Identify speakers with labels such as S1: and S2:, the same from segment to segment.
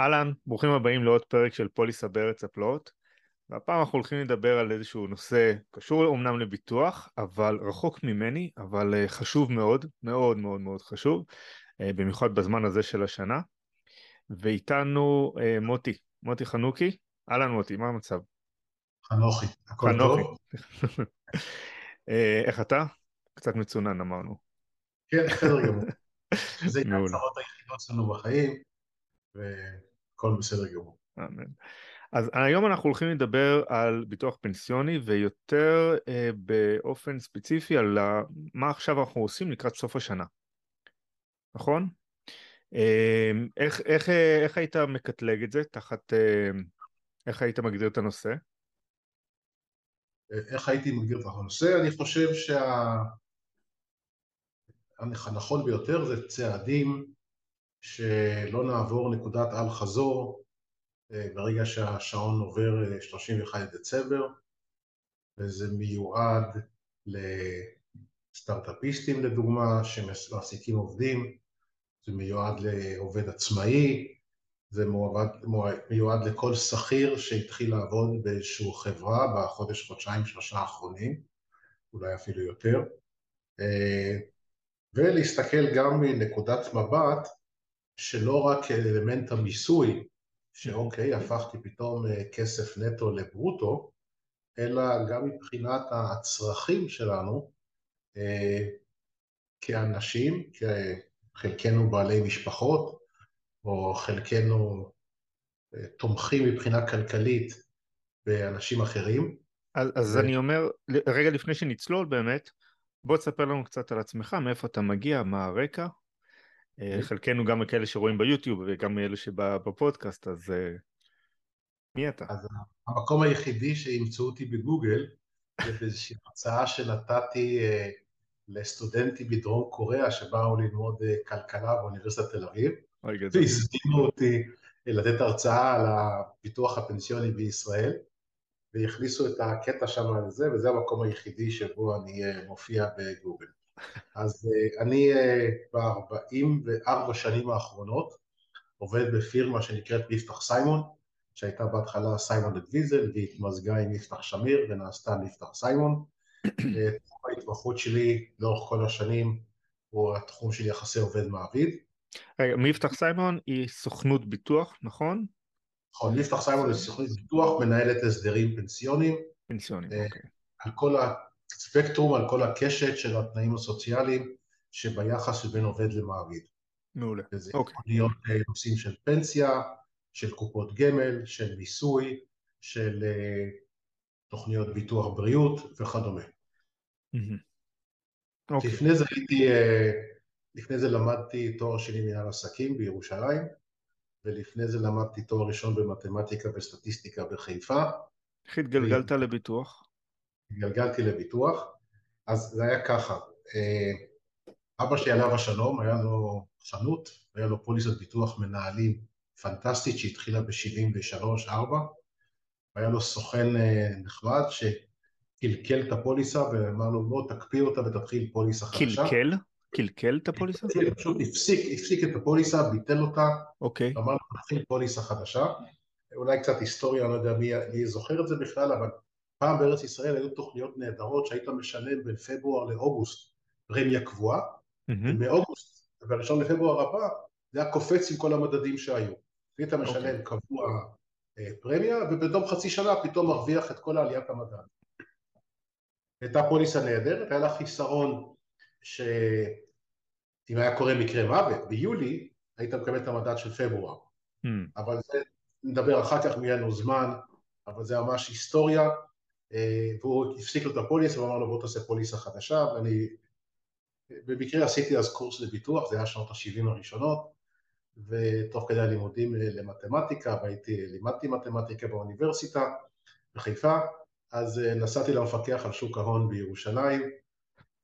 S1: אהלן, ברוכים הבאים לעוד פרק של פוליסה בארץ הפלאות והפעם אנחנו הולכים לדבר על איזשהו נושא קשור אמנם לביטוח אבל רחוק ממני אבל אה, חשוב מאוד מאוד מאוד מאוד חשוב אה, במיוחד בזמן הזה של השנה ואיתנו אה, מוטי, מוטי חנוכי, אהלן מוטי, מה המצב?
S2: חנוכי, הכל חנוכי. טוב?
S1: איך אתה? קצת מצונן אמרנו.
S2: כן, בסדר גמור. זה הצהרות היחידות שלנו בחיים. והכל בסדר גמור. אמן.
S1: אז היום אנחנו הולכים לדבר על ביטוח פנסיוני ויותר אה, באופן ספציפי על מה עכשיו אנחנו עושים לקראת סוף השנה, נכון? אה, איך, איך, איך היית מקטלג את זה תחת, אה, איך היית מגדיר את הנושא?
S2: איך הייתי מגדיר את הנושא? אני חושב שהנכון ביותר זה צעדים שלא נעבור נקודת אל חזור אה, ברגע שהשעון עובר 31 אה, דצמבר וזה מיועד לסטארט-אפיסטים לדוגמה שמעסיקים עובדים, זה מיועד לעובד עצמאי, זה מיועד, מיועד לכל שכיר שהתחיל לעבוד באיזושהי חברה בחודש, חודשיים, שלושה האחרונים, אולי אפילו יותר, אה, ולהסתכל גם מנקודת מבט שלא רק אלמנט המיסוי, שאוקיי, הפכתי פתאום אה, כסף נטו לברוטו, אלא גם מבחינת הצרכים שלנו אה, כאנשים, חלקנו בעלי משפחות, או חלקנו אה, תומכים מבחינה כלכלית באנשים אחרים.
S1: אז, אז ו... אני אומר, רגע לפני שנצלול באמת, בוא תספר לנו קצת על עצמך, מאיפה אתה מגיע, מה הרקע. אה, אוקיי. חלקנו גם כאלה שרואים ביוטיוב וגם מאלה שבפודקאסט, אז אה, מי אתה?
S2: אז המקום היחידי שימצאו אותי בגוגל זה באיזושהי הרצאה שנתתי לסטודנטים בדרום קוריאה שבאו ללמוד כלכלה באוניברסיטת תל אביב, והזמינו אותי לתת הרצאה על הביטוח הפנסיוני בישראל, והכניסו את הקטע שם על זה, וזה המקום היחידי שבו אני מופיע בגוגל. אז אה, אני אה, ב-44 שנים האחרונות עובד בפירמה שנקראת מפתח סיימון, שהייתה בהתחלה סיימון אדוויזל והיא התמזגה עם מפתח שמיר ונעשתה מפתח סיימון. אה, תחום ההתמחות שלי לאורך כל השנים הוא התחום של יחסי עובד מעביד.
S1: רגע, מפתח סיימון היא סוכנות ביטוח, נכון?
S2: נכון, מפתח סיימון היא סוכנות ביטוח, מנהלת הסדרים פנסיונים.
S1: פנסיונים, אוקיי.
S2: על כל ספקטרום על כל הקשת של התנאים הסוציאליים שביחס שבין עובד למעביד.
S1: מעולה,
S2: וזה אוקיי. יכול להיות אה, נושאים של פנסיה, של קופות גמל, של מיסוי, של אה, תוכניות ביטוח בריאות וכדומה. Mm-hmm. Okay. לפני זה הייתי, אה, לפני זה למדתי תואר שני מנהל עסקים בירושלים, ולפני זה למדתי תואר ראשון במתמטיקה וסטטיסטיקה בחיפה.
S1: איך התגלגלת ו... לביטוח?
S2: התגלגלתי לביטוח, אז זה היה ככה, אה, אבא שלי עליו השלום, היה לו חנות, היה לו פוליסת ביטוח מנהלים פנטסטית שהתחילה ב-73-4, והיה לו סוכן אה, נחמד שקלקל את הפוליסה ואמר לו בוא תקפיא אותה ותתחיל פוליסה חדשה.
S1: קלקל? קלקל את הפוליסה?
S2: פשוט הפסיק, הפסיק את הפוליסה, ביטל אותה,
S1: אוקיי.
S2: אמר לו תתחיל פוליסה חדשה. אולי קצת היסטוריה, אני לא יודע מי, מי זוכר את זה בכלל, אבל פעם בארץ ישראל היו תוכניות נהדרות שהיית משלם בין פברואר לאוגוסט פרמיה קבועה, mm-hmm. ומאוגוסט ובראשון לפברואר הבא זה היה קופץ עם כל המדדים שהיו. היית משלם okay. אוקיי. קבוע אה, פרמיה, ובתום חצי שנה פתאום מרוויח את כל עליית המדד. הייתה פוליסה נהדרת, היה לה חיסרון שאם היה קורה מקרה מוות ביולי, היית מקבל את המדד של פברואר. Mm. אבל זה, נדבר אחר כך, מי לנו זמן, אבל זה ממש היסטוריה. אה, והוא הפסיק לו את הפוליס ואמר לו בוא תעשה פוליסה חדשה ואני במקרה עשיתי אז קורס לביטוח, זה היה שנות ה-70 הראשונות ותוך כדי הלימודים אה, למתמטיקה והייתי, לימדתי מתמטיקה באוניברסיטה בחיפה אז אה, נסעתי למפקח על שוק ההון בירושלים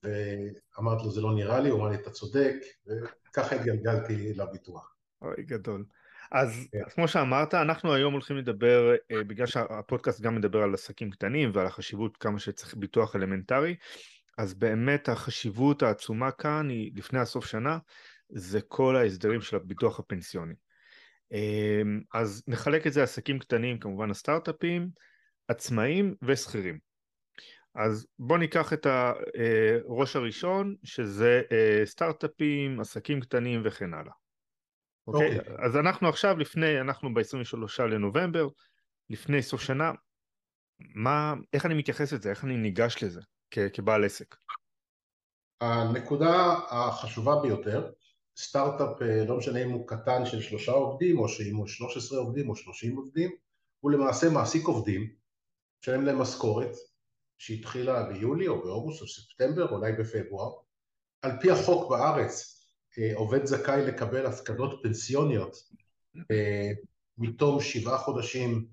S2: ואמרתי לו זה לא נראה לי, הוא אמר לי אתה צודק וככה התגלגלתי לביטוח.
S1: אוי גדול. אז כן. כמו שאמרת, אנחנו היום הולכים לדבר, אה, בגלל שהפודקאסט גם מדבר על עסקים קטנים ועל החשיבות כמה שצריך ביטוח אלמנטרי, אז באמת החשיבות העצומה כאן היא לפני הסוף שנה, זה כל ההסדרים של הביטוח הפנסיוני. אמ, אז נחלק את זה עסקים קטנים, כמובן הסטארט-אפים, עצמאים ושכירים. אז בואו ניקח את הראש אה, הראשון, שזה אה, סטארט-אפים, עסקים קטנים וכן הלאה. אוקיי? Okay. אוקיי. אז אנחנו עכשיו לפני, אנחנו ב-23 לנובמבר, לפני סוף שנה, מה, איך אני מתייחס לזה? איך אני ניגש לזה כבעל עסק?
S2: הנקודה החשובה ביותר, סטארט-אפ, אה, לא משנה אם הוא קטן של שלושה עובדים, או שאם הוא 13 עובדים או 30 עובדים, הוא למעשה מעסיק עובדים, משלם להם משכורת, שהתחילה ביולי או באוגוסט או ספטמבר, אולי בפברואר. על פי החוק בארץ, אה, עובד זכאי לקבל הפקדות פנסיוניות אה, מתום שבעה חודשים,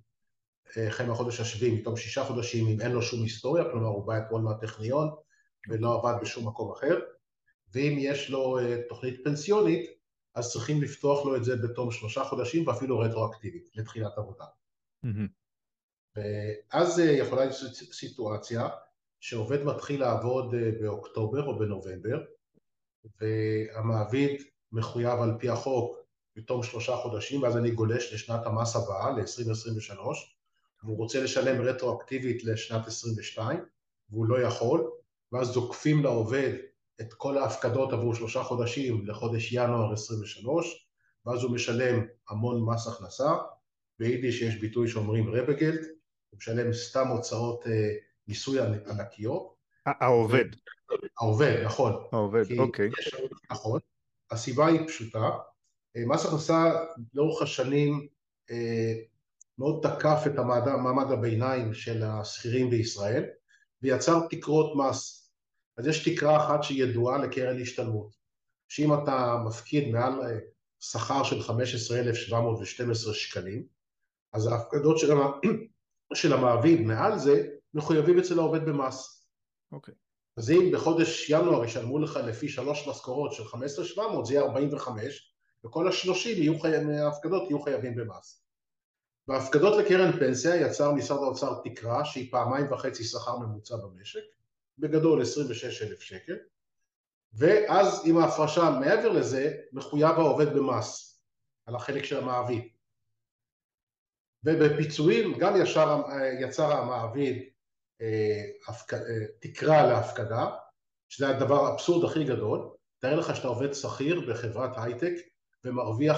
S2: אה, החל מהחודש השביעי, מתום שישה חודשים, אם אין לו שום היסטוריה, כלומר הוא בא אתמול מהטכניון ולא עבד בשום מקום אחר, ואם יש לו תוכנית פנסיונית, אז צריכים לפתוח לו את זה בתום שלושה חודשים ואפילו רטרואקטיבית לתחילת עבודה. ואז יכולה להיות סיטואציה שעובד מתחיל לעבוד באוקטובר או בנובמבר, והמעביד מחויב על פי החוק בתום שלושה חודשים, ואז אני גולש לשנת המס הבאה, ל-2023, והוא רוצה לשלם רטרואקטיבית לשנת 22, והוא לא יכול, ואז זוקפים לעובד את כל ההפקדות עבור שלושה חודשים לחודש ינואר 23, ואז הוא משלם המון מס הכנסה, ביידיש יש ביטוי שאומרים רבגלט, הוא משלם סתם הוצאות אה, מיסוי ענקיות.
S1: העובד.
S2: העובד, נכון.
S1: העובד, אוקיי.
S2: יש, נכון. הסיבה היא פשוטה. אה, מס הכנסה לאורך השנים אה, מאוד תקף את המעמד, מעמד הביניים של השכירים בישראל ויצר תקרות מס. אז יש תקרה אחת שהיא ידועה לקרן השתלמות, שאם אתה מפקיד מעל שכר של 15,712 שקלים, אז ההפקדות של. של המעביד מעל זה מחויבים אצל העובד במס.
S1: אוקיי. Okay.
S2: אז אם בחודש ינואר ישלמו לך לפי שלוש משכורות של 15,700 זה יהיה 45 וכל השלושים יהיו חי... מההפקדות יהיו חייבים במס. בהפקדות לקרן פנסיה יצר משרד האוצר תקרה שהיא פעמיים וחצי שכר ממוצע במשק, בגדול 26,000 שקל, ואז עם ההפרשה מעבר לזה מחויב העובד במס על החלק של המעביד. ובפיצויים גם ישר יצר המעביד אה, אה, תקרה להפקדה, שזה הדבר האבסורד הכי גדול, תאר לך שאתה עובד שכיר בחברת הייטק ומרוויח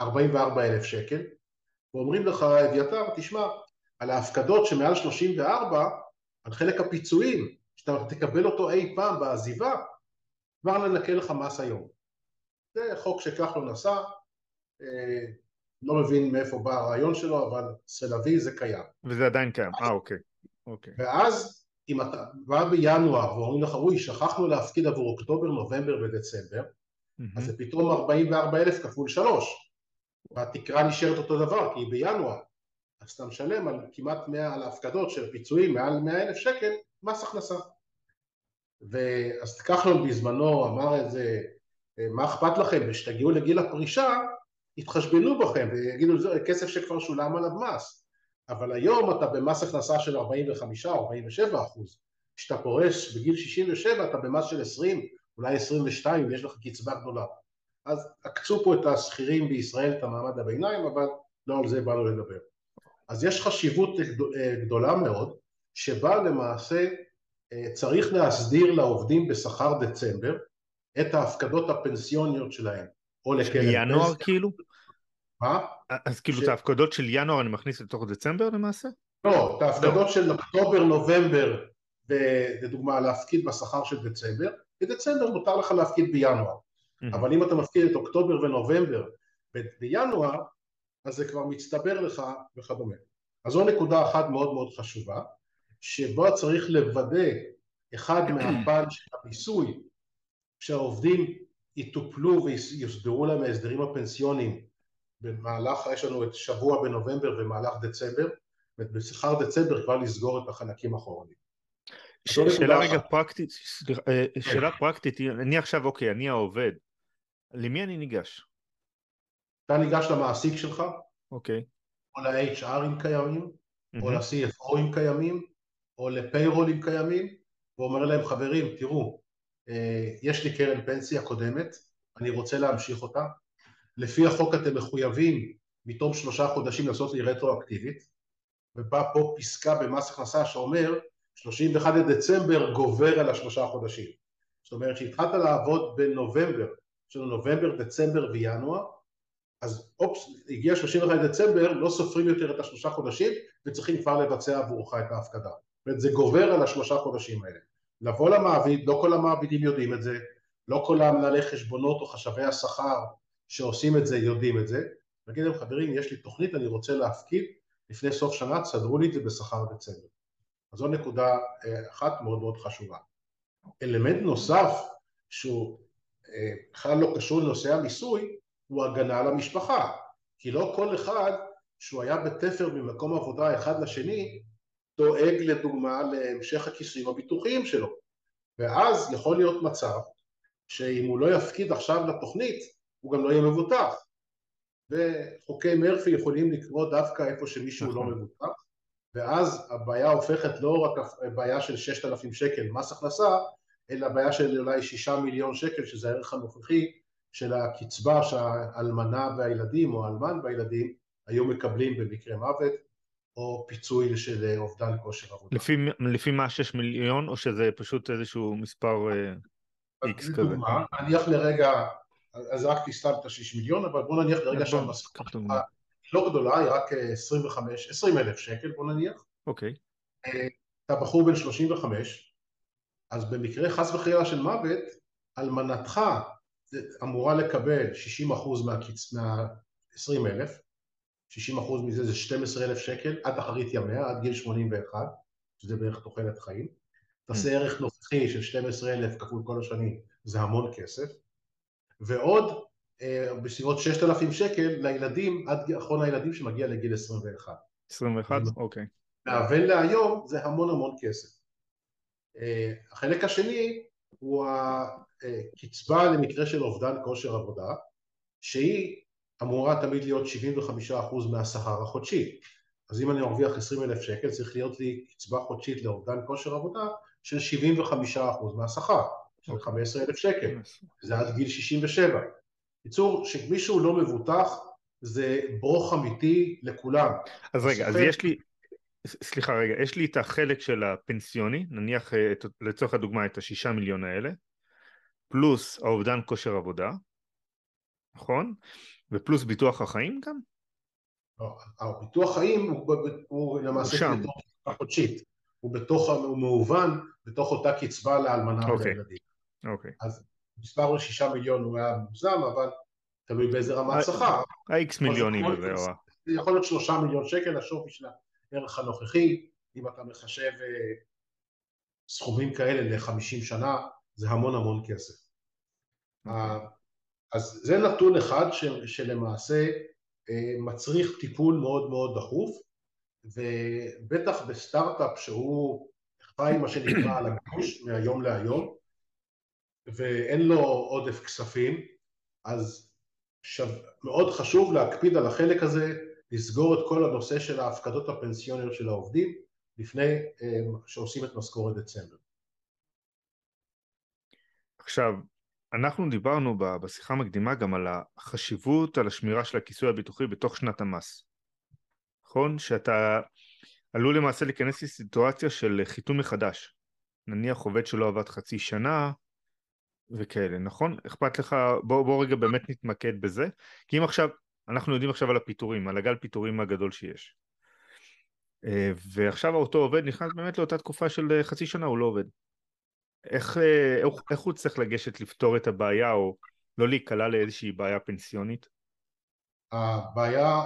S2: 44 אה, אלף שקל, ואומרים לך אביתר, תשמע, על ההפקדות שמעל 34, על חלק הפיצויים, שאתה תקבל אותו אי פעם בעזיבה, כבר ננקה לך מס היום. זה חוק שכחלון עשה, לא מבין מאיפה בא הרעיון שלו, אבל סלווי זה קיים.
S1: וזה עדיין קיים, אה אוקיי.
S2: אוקיי. ואז אם אתה בא בינואר ואומרים לך, אוי, שכחנו להפקיד עבור אוקטובר, נובמבר ודצמבר, mm-hmm. אז זה פתאום 44 אלף כפול שלוש, והתקרה נשארת אותו דבר, כי היא בינואר. אז אתה משלם על כמעט 100, על ההפקדות של פיצויים מעל 100 אלף שקל, מס הכנסה. ואז כחלון בזמנו אמר את זה, מה אכפת לכם, ושתגיעו לגיל הפרישה, יתחשבנו בכם ויגידו, זה כסף שכבר שולם עליו מס. אבל היום אתה במס הכנסה של 45 או 47 אחוז, כשאתה פורש בגיל 67 אתה במס של 20, אולי 22 אם יש לך קצבה גדולה. אז עקצו פה את השכירים בישראל, את המעמד הביניים, אבל לא על זה באנו לדבר. אז יש חשיבות גדולה מאוד, שבה למעשה אה, צריך להסדיר לעובדים בשכר דצמבר את ההפקדות הפנסיוניות שלהם,
S1: או לקרן... ינואר כאילו?
S2: מה?
S1: אז כאילו את ההפקדות של ינואר אני מכניס לתוך דצמבר למעשה?
S2: לא, את ההפקדות של אוקטובר, נובמבר, לדוגמה להפקיד בשכר של דצמבר, בדצמבר מותר לך להפקיד בינואר, אבל אם אתה מפקיד את אוקטובר ונובמבר בינואר, אז זה כבר מצטבר לך וכדומה. אז זו נקודה אחת מאוד מאוד חשובה, שבה צריך לוודא אחד מהפן של המיסוי, שהעובדים יטופלו ויוסדרו להם ההסדרים הפנסיוניים במהלך, יש לנו את שבוע בנובמבר ומהלך דצמבר, ובשכר דצמבר כבר לסגור את החלקים האחרונים.
S1: שאלה רגע פרקטית, אה, שאלה פרקטית, אני עכשיו, אוקיי, אני העובד, למי אני ניגש?
S2: אתה ניגש למעסיק שלך,
S1: אוקיי.
S2: או ל-HR אם קיימים, mm-hmm. או ל-CFO אם קיימים, או לפיירול אם קיימים, ואומר להם חברים תראו אה, יש לי קרן פנסיה קודמת, אני רוצה להמשיך אותה, לפי החוק אתם מחויבים מתום שלושה חודשים לעשות לי רטרואקטיבית, ובא פה פסקה במס הכנסה שאומר 31 לדצמבר גובר על השלושה חודשים. זאת אומרת שהתחלת לעבוד בנובמבר, יש לנו נובמבר, דצמבר וינואר, אז אופס, הגיע 31 לדצמבר, לא סופרים יותר את השלושה חודשים וצריכים כבר לבצע עבורך את ההפקדה. זאת אומרת זה גובר על השלושה חודשים האלה. לבוא למעביד, לא כל המעבידים יודעים את זה, לא כל המנהלי חשבונות או חשבי השכר שעושים את זה יודעים את זה, להגיד להם חברים יש לי תוכנית אני רוצה להפקיד לפני סוף שנה תסדרו לי את זה בשכר דצמבר. אז זו נקודה אה, אחת מאוד מאוד חשובה. אלמנט נוסף שהוא אה, בכלל לא קשור לנושא המיסוי הוא הגנה על המשפחה כי לא כל אחד שהוא היה בתפר ממקום עבודה אחד לשני דואג לדוגמה להמשך הכיסויים הביטוחיים שלו. ואז יכול להיות מצב שאם הוא לא יפקיד עכשיו לתוכנית הוא גם לא יהיה מבוטח. וחוקי מרפי יכולים לקרות דווקא איפה שמישהו לא נכון. מבוטח. ואז הבעיה הופכת לא רק בעיה של ששת אלפים שקל מס הכנסה אלא בעיה של אולי שישה מיליון שקל שזה הערך הנוכחי של הקצבה שהאלמנה והילדים או האלמן והילדים היו מקבלים במקרה מוות או פיצוי של אובדן כושר עבודה.
S1: לפי, לפי מה שש מיליון או שזה פשוט איזשהו מספר איקס uh, כזה?
S2: לדוגמה, נניח לרגע, אז רק תסתם את השיש מיליון, אבל בוא נניח לרגע שהמשכורת לא גדולה, היא רק 25, 20 אלף שקל בוא נניח.
S1: אוקיי.
S2: אה, אתה בחור בן 35, אז במקרה חס וחלילה של מוות, אלמנתך אמורה לקבל 60% מהקצ... מה 20 אלף, 60% מזה זה 12 אלף שקל עד אחרית ימיה, עד גיל 81, שזה בערך תוחלת חיים. תעשה mm. ערך נוכחי של 12 אלף כפול כל השנים, זה המון כסף. ועוד אה, בסביבות 6,000 שקל לילדים, עד אחרון הילדים שמגיע לגיל 21.
S1: 21? אוקיי.
S2: מהבן להיום זה המון המון כסף. אה, החלק השני הוא הקצבה למקרה של אובדן כושר עבודה, שהיא אמורה תמיד להיות 75% מהשכר החודשי. אז אם אני מרוויח 20 אלף שקל צריך להיות לי קצבה חודשית לאובדן כושר עבודה של 75% מהשכר, של 15 אלף שקל, זה עד גיל 67. בקיצור, שמישהו לא מבוטח זה ברוך אמיתי לכולם.
S1: אז רגע, אז יש לי, סליחה רגע, יש לי את החלק של הפנסיוני, נניח אה, לצורך הדוגמה את השישה מיליון האלה, פלוס האובדן כושר עבודה, נכון? ופלוס ביטוח החיים גם?
S2: לא, הביטוח חיים הוא, הוא למעשה הוא בתוך חודשית, הוא בתוך, הוא מאובן בתוך אותה קצבה לאלמנה okay.
S1: אוקיי, ולילדים. אוקיי.
S2: אז מספר הוא שישה מיליון הוא היה מוגזם, אבל תלוי באיזה רמת שכר.
S1: ה-X מיליונים הזה.
S2: זה יכול להיות שלושה מיליון שקל השווי של הערך הנוכחי, אם אתה מחשב אה, סכומים כאלה לחמישים שנה, זה המון המון כסף. אז זה נתון אחד של, שלמעשה אה, מצריך טיפול מאוד מאוד דחוף, ובטח בסטארט-אפ שהוא חי מה שנקרא על הגוש מהיום להיום, ואין לו עודף כספים, אז שו... מאוד חשוב להקפיד על החלק הזה, לסגור את כל הנושא של ההפקדות הפנסיוניות של העובדים לפני אה, שעושים את משכורת דצמבר.
S1: עכשיו, אנחנו דיברנו בשיחה המקדימה גם על החשיבות, על השמירה של הכיסוי הביטוחי בתוך שנת המס. נכון? שאתה עלול למעשה להיכנס לסיטואציה של חיתום מחדש. נניח עובד שלא עבד חצי שנה וכאלה, נכון? אכפת לך, בוא, בוא רגע באמת נתמקד בזה. כי אם עכשיו, אנחנו יודעים עכשיו על הפיטורים, על הגל פיטורים הגדול שיש. אה, ועכשיו אותו עובד נכנס באמת לאותה תקופה של חצי שנה, הוא לא עובד. איך, אה, איך, איך הוא צריך לגשת לפתור את הבעיה או לא להיקלע לאיזושהי בעיה פנסיונית?
S2: הבעיה,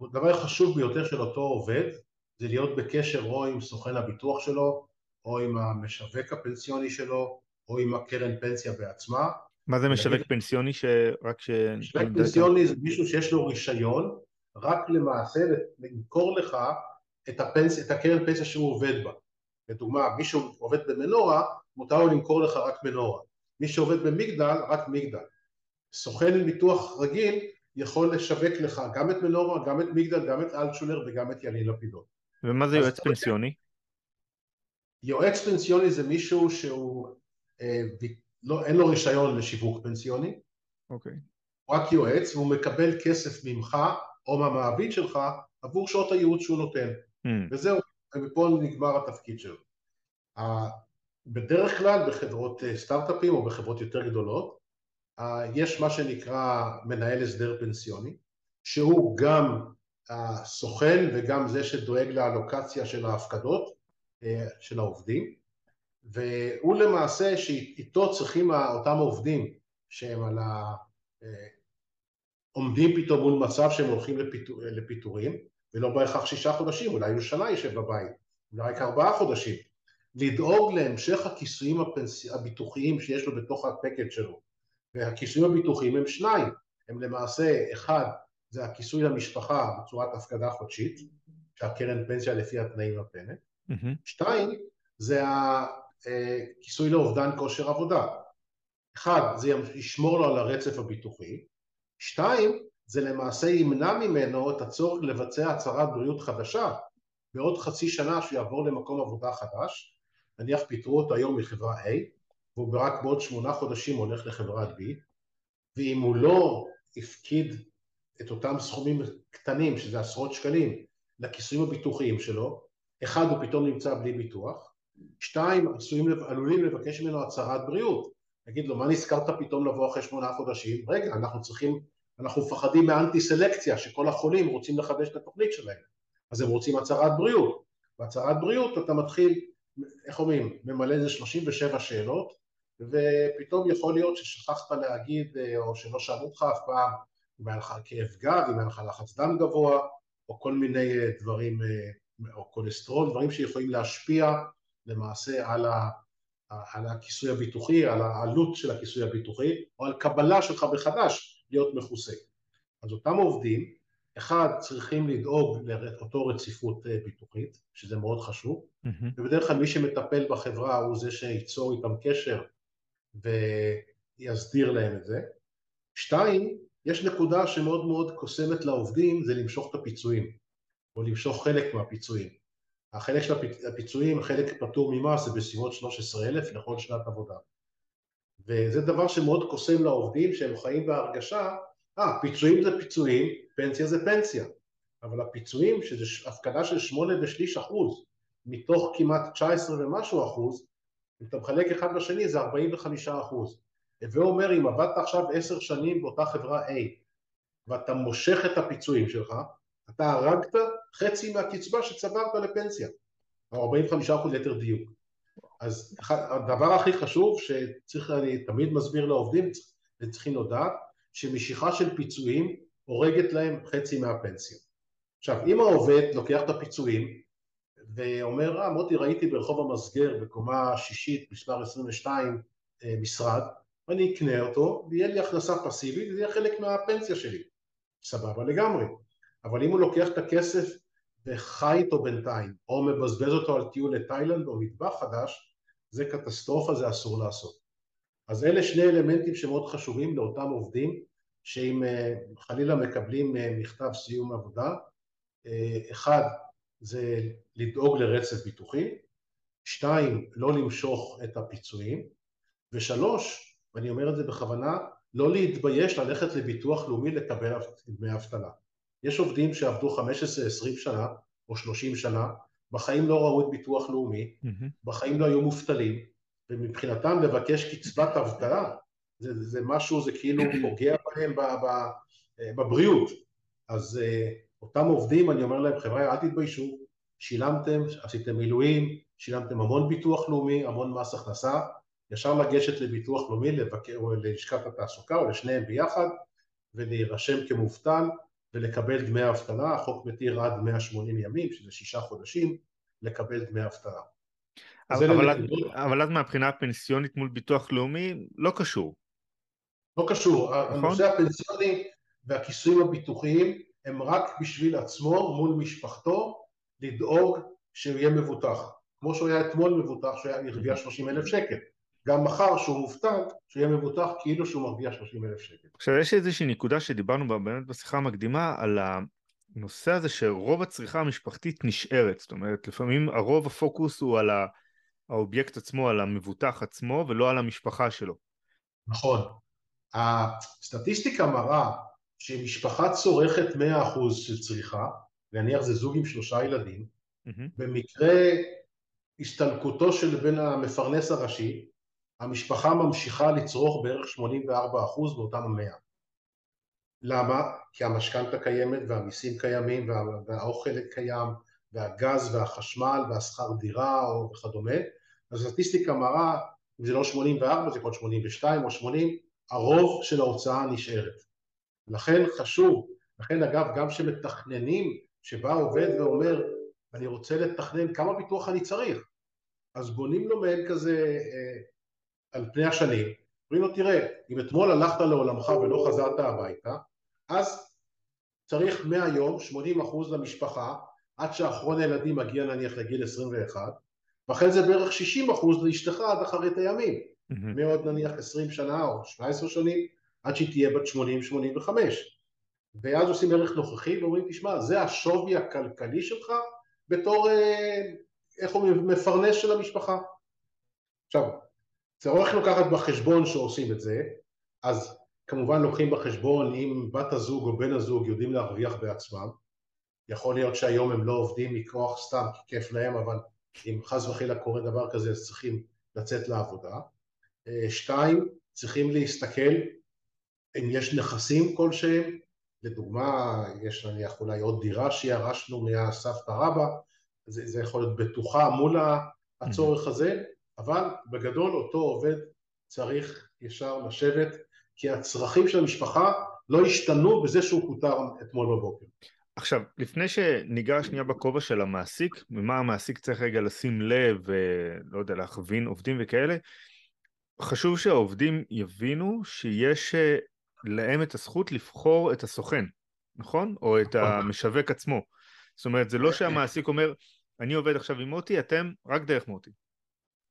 S2: הדבר החשוב ביותר של אותו עובד זה להיות בקשר או עם סוכן הביטוח שלו או עם המשווק הפנסיוני שלו או עם הקרן פנסיה בעצמה.
S1: מה זה משווק להגיד... פנסיוני שרק ש...
S2: משווק פנסיוני זה מישהו שיש לו רישיון רק למעשה למכור לך את, הפנס... את הקרן פנסיה שהוא עובד בה. לדוגמה, מישהו עובד במנורה מותר לו למכור לך רק מנורה. מי שעובד במגדל, רק מגדל. סוכן ביטוח רגיל יכול לשווק לך גם את מנורה, גם את מגדל, גם את אלטשולר וגם את ילין לפידות.
S1: ומה זה יועץ פנסיוני?
S2: יועץ פנסיוני זה מישהו שהוא, אה, לא, אין לו רישיון לשיווק פנסיוני,
S1: אוקיי.
S2: הוא רק יועץ והוא מקבל כסף ממך או מהמעביד שלך עבור שעות הייעוץ שהוא נותן, mm. וזהו, ופה נגמר התפקיד שלו. בדרך כלל בחברות אה, סטארט-אפים או בחברות יותר גדולות יש מה שנקרא מנהל הסדר פנסיוני שהוא גם הסוכן וגם זה שדואג לאלוקציה של ההפקדות אה, של העובדים והוא למעשה שאיתו צריכים אותם עובדים שהם על ה... אה, עומדים פתאום מול מצב שהם הולכים לפיטור, לפיטורים ולא בהכרח שישה חודשים, אולי הוא שנה יושב בבית, אולי רק ארבעה חודשים. לדאוג להמשך הכיסויים הפנס... הביטוחיים שיש לו בתוך הפקד שלו. והכיסויים הביטוחיים הם שניים, הם למעשה אחד זה הכיסוי למשפחה בצורת הפקדה חודשית שהקרן פנסיה לפי התנאים נותנת, mm-hmm. שתיים זה הכיסוי לאובדן כושר עבודה, אחד זה ישמור לו על הרצף הביטוחי, שתיים זה למעשה ימנע ממנו את הצורך לבצע הצהרת בריאות חדשה בעוד חצי שנה שהוא יעבור למקום עבודה חדש. נניח פיטרו אותו היום מחברה A והוא רק בעוד שמונה חודשים הולך לחברת B ואם הוא לא הפקיד את אותם סכומים קטנים שזה עשרות שקלים לכיסויים הביטוחיים שלו אחד הוא פתאום נמצא בלי ביטוח שתיים עשויים, עלולים לבקש ממנו הצהרת בריאות. נגיד לו מה נזכרת פתאום לבוא אחרי שמונה חודשים? רגע אנחנו צריכים אנחנו מפחדים מאנטי סלקציה שכל החולים רוצים לחדש את התוכנית שלהם. אז הם רוצים הצהרת בריאות. בהצהרת בריאות אתה מתחיל איך אומרים, ממלא איזה 37 שאלות, ופתאום יכול להיות ששכחת להגיד, אה, או שלא שאלו אותך אף פעם, אם היה לך כאב גב, אם היה לך לחץ דם גבוה, או כל מיני אה, דברים, אה, או כולסטרול, דברים שיכולים להשפיע למעשה על, ה, על הכיסוי הביטוחי, על העלות של הכיסוי הביטוחי, או על קבלה שלך מחדש להיות מכוסה. אז אותם עובדים, אחד, צריכים לדאוג לאותו רציפות ביטוחית, שזה מאוד חשוב, mm-hmm. ובדרך כלל מי שמטפל בחברה הוא זה שייצור איתם קשר ויסדיר להם את זה. שתיים, יש נקודה שמאוד מאוד קוסמת לעובדים, זה למשוך את הפיצויים, או למשוך חלק מהפיצויים. החלק של הפיצויים, חלק פטור ממס, זה בסביבות 13,000 לכל שנת עבודה. וזה דבר שמאוד קוסם לעובדים, שהם חיים בהרגשה, אה, פיצויים זה פיצויים, פנסיה זה פנסיה. אבל הפיצויים, שזה הפקדה של שמונה ושליש אחוז, מתוך כמעט 19 ומשהו אחוז, אם אתה מחלק אחד בשני זה 45 אחוז. הווה אומר אם עבדת עכשיו עשר שנים באותה חברה A ואתה מושך את הפיצויים שלך, אתה הרגת חצי מהקצבה שצברת לפנסיה, או 45 אחוז ליתר דיוק. אז הדבר הכי חשוב שצריך, אני תמיד מסביר לעובדים, וצריכים לדעת, שמשיכה של פיצויים הורגת להם חצי מהפנסיה. עכשיו, אם העובד לוקח את הפיצויים ואומר, אה, מוטי, ראיתי ברחוב המסגר בקומה שישית, מספר 22, אה, משרד, ואני אקנה אותו, ויהיה לי הכנסה פסיבית, וזה יהיה חלק מהפנסיה שלי. סבבה לגמרי. אבל אם הוא לוקח את הכסף וחי איתו בינתיים, או מבזבז אותו על טיול לתאילנד או מטבח חדש, זה קטסטרופה, זה אסור לעשות. אז אלה שני אלמנטים שמאוד חשובים לאותם עובדים, שאם אה, חלילה מקבלים מכתב סיום עבודה, אחד, זה לדאוג לרצף ביטוחי, שתיים, לא למשוך את הפיצויים, ושלוש, ואני אומר את זה בכוונה, לא להתבייש ללכת לביטוח לאומי לקבל דמי אבטלה. יש עובדים שעבדו 15-20 שנה או 30 שנה, בחיים לא ראו את ביטוח לאומי, mm-hmm. בחיים לא היו מובטלים, ומבחינתם לבקש קצבת אבטלה זה, זה משהו, זה כאילו פוגע בהם בבריאות. אז אה, אותם עובדים, אני אומר להם, חבר'ה, אל תתביישו, שילמתם, עשיתם מילואים, שילמתם המון ביטוח לאומי, המון מס הכנסה, ישר לגשת לביטוח לאומי, לבקר, או ללשכת התעסוקה, או לשניהם ביחד, ולהירשם כמובטל, ולקבל דמי אבטלה, החוק מתיר עד 180 ימים, שזה שישה חודשים, לקבל דמי אבטלה.
S1: אבל, אבל, אבל אז מהבחינה הפנסיונית מול ביטוח לאומי לא קשור.
S2: לא קשור, נכון? הנושא הפנסיוני והכיסויים הביטוחיים הם רק בשביל עצמו מול משפחתו לדאוג שהוא יהיה מבוטח כמו שהוא היה אתמול מבוטח שהוא היה הרוויח 30 אלף שקל גם מחר שהוא מובטל, שיהיה מבוטח כאילו שהוא מרוויח 30 אלף שקל.
S1: עכשיו יש איזושהי נקודה שדיברנו בה באמת בשיחה המקדימה על הנושא הזה שרוב הצריכה המשפחתית נשארת, זאת אומרת לפעמים הרוב הפוקוס הוא על האובייקט עצמו, על המבוטח עצמו ולא על המשפחה שלו.
S2: נכון. הסטטיסטיקה מראה שמשפחה צורכת 100% של צריכה, נניח זה זוג עם שלושה ילדים, mm-hmm. במקרה הסתלקותו של בן המפרנס הראשי, המשפחה ממשיכה לצרוך בערך 84% באותם המאה. למה? כי המשכנתה קיימת והמיסים קיימים וה, והאוכל קיים והגז והחשמל והשכר דירה וכדומה. אז הסטטיסטיקה מראה, אם זה לא 84 זה להיות 82 או 80, הרוב של ההוצאה נשארת. לכן חשוב, לכן אגב גם כשמתכננים, שבא עובד ואומר אני רוצה לתכנן כמה ביטוח אני צריך, אז בונים לו מעין כזה אה, על פני השנים, אומרים לו תראה, אם אתמול הלכת לעולמך ולא חזרת הביתה, אז צריך מהיום 80 אחוז למשפחה עד שאחרון הילדים מגיע נניח לגיל 21 ואחרי זה בערך 60 אחוז לאשתך עד אחרית הימים. mm-hmm. מעוד נניח 20 שנה או 17 שנים עד שהיא תהיה בת 80-85 ואז עושים ערך נוכחי ואומרים תשמע זה השווי הכלכלי שלך בתור אה, איך אומרים מפרנס של המשפחה. עכשיו צריך לקחת בחשבון שעושים את זה אז כמובן לוקחים בחשבון אם בת הזוג או בן הזוג יודעים להרוויח בעצמם. יכול להיות שהיום הם לא עובדים מכוח סתם כי כיף להם אבל אם חס וחלילה קורה דבר כזה אז צריכים לצאת לעבודה. אה, שתיים, צריכים להסתכל אם יש נכסים כלשהם. לדוגמה יש נניח אולי עוד דירה שירשנו מהסבתא רבא זה, זה יכול להיות בטוחה מול הצורך הזה אבל בגדול אותו עובד צריך ישר לשבת כי הצרכים של המשפחה לא השתנו בזה שהוא פוטר אתמול בבוקר.
S1: עכשיו, לפני שניגע שנייה בכובע של המעסיק, ממה המעסיק צריך רגע לשים לב, ולא יודע, להכווין עובדים וכאלה, חשוב שהעובדים יבינו שיש אה, להם את הזכות לבחור את הסוכן, נכון? או את נכון. המשווק עצמו. זאת אומרת, זה לא שהמעסיק אומר, אני עובד עכשיו עם מוטי, אתם רק דרך מוטי.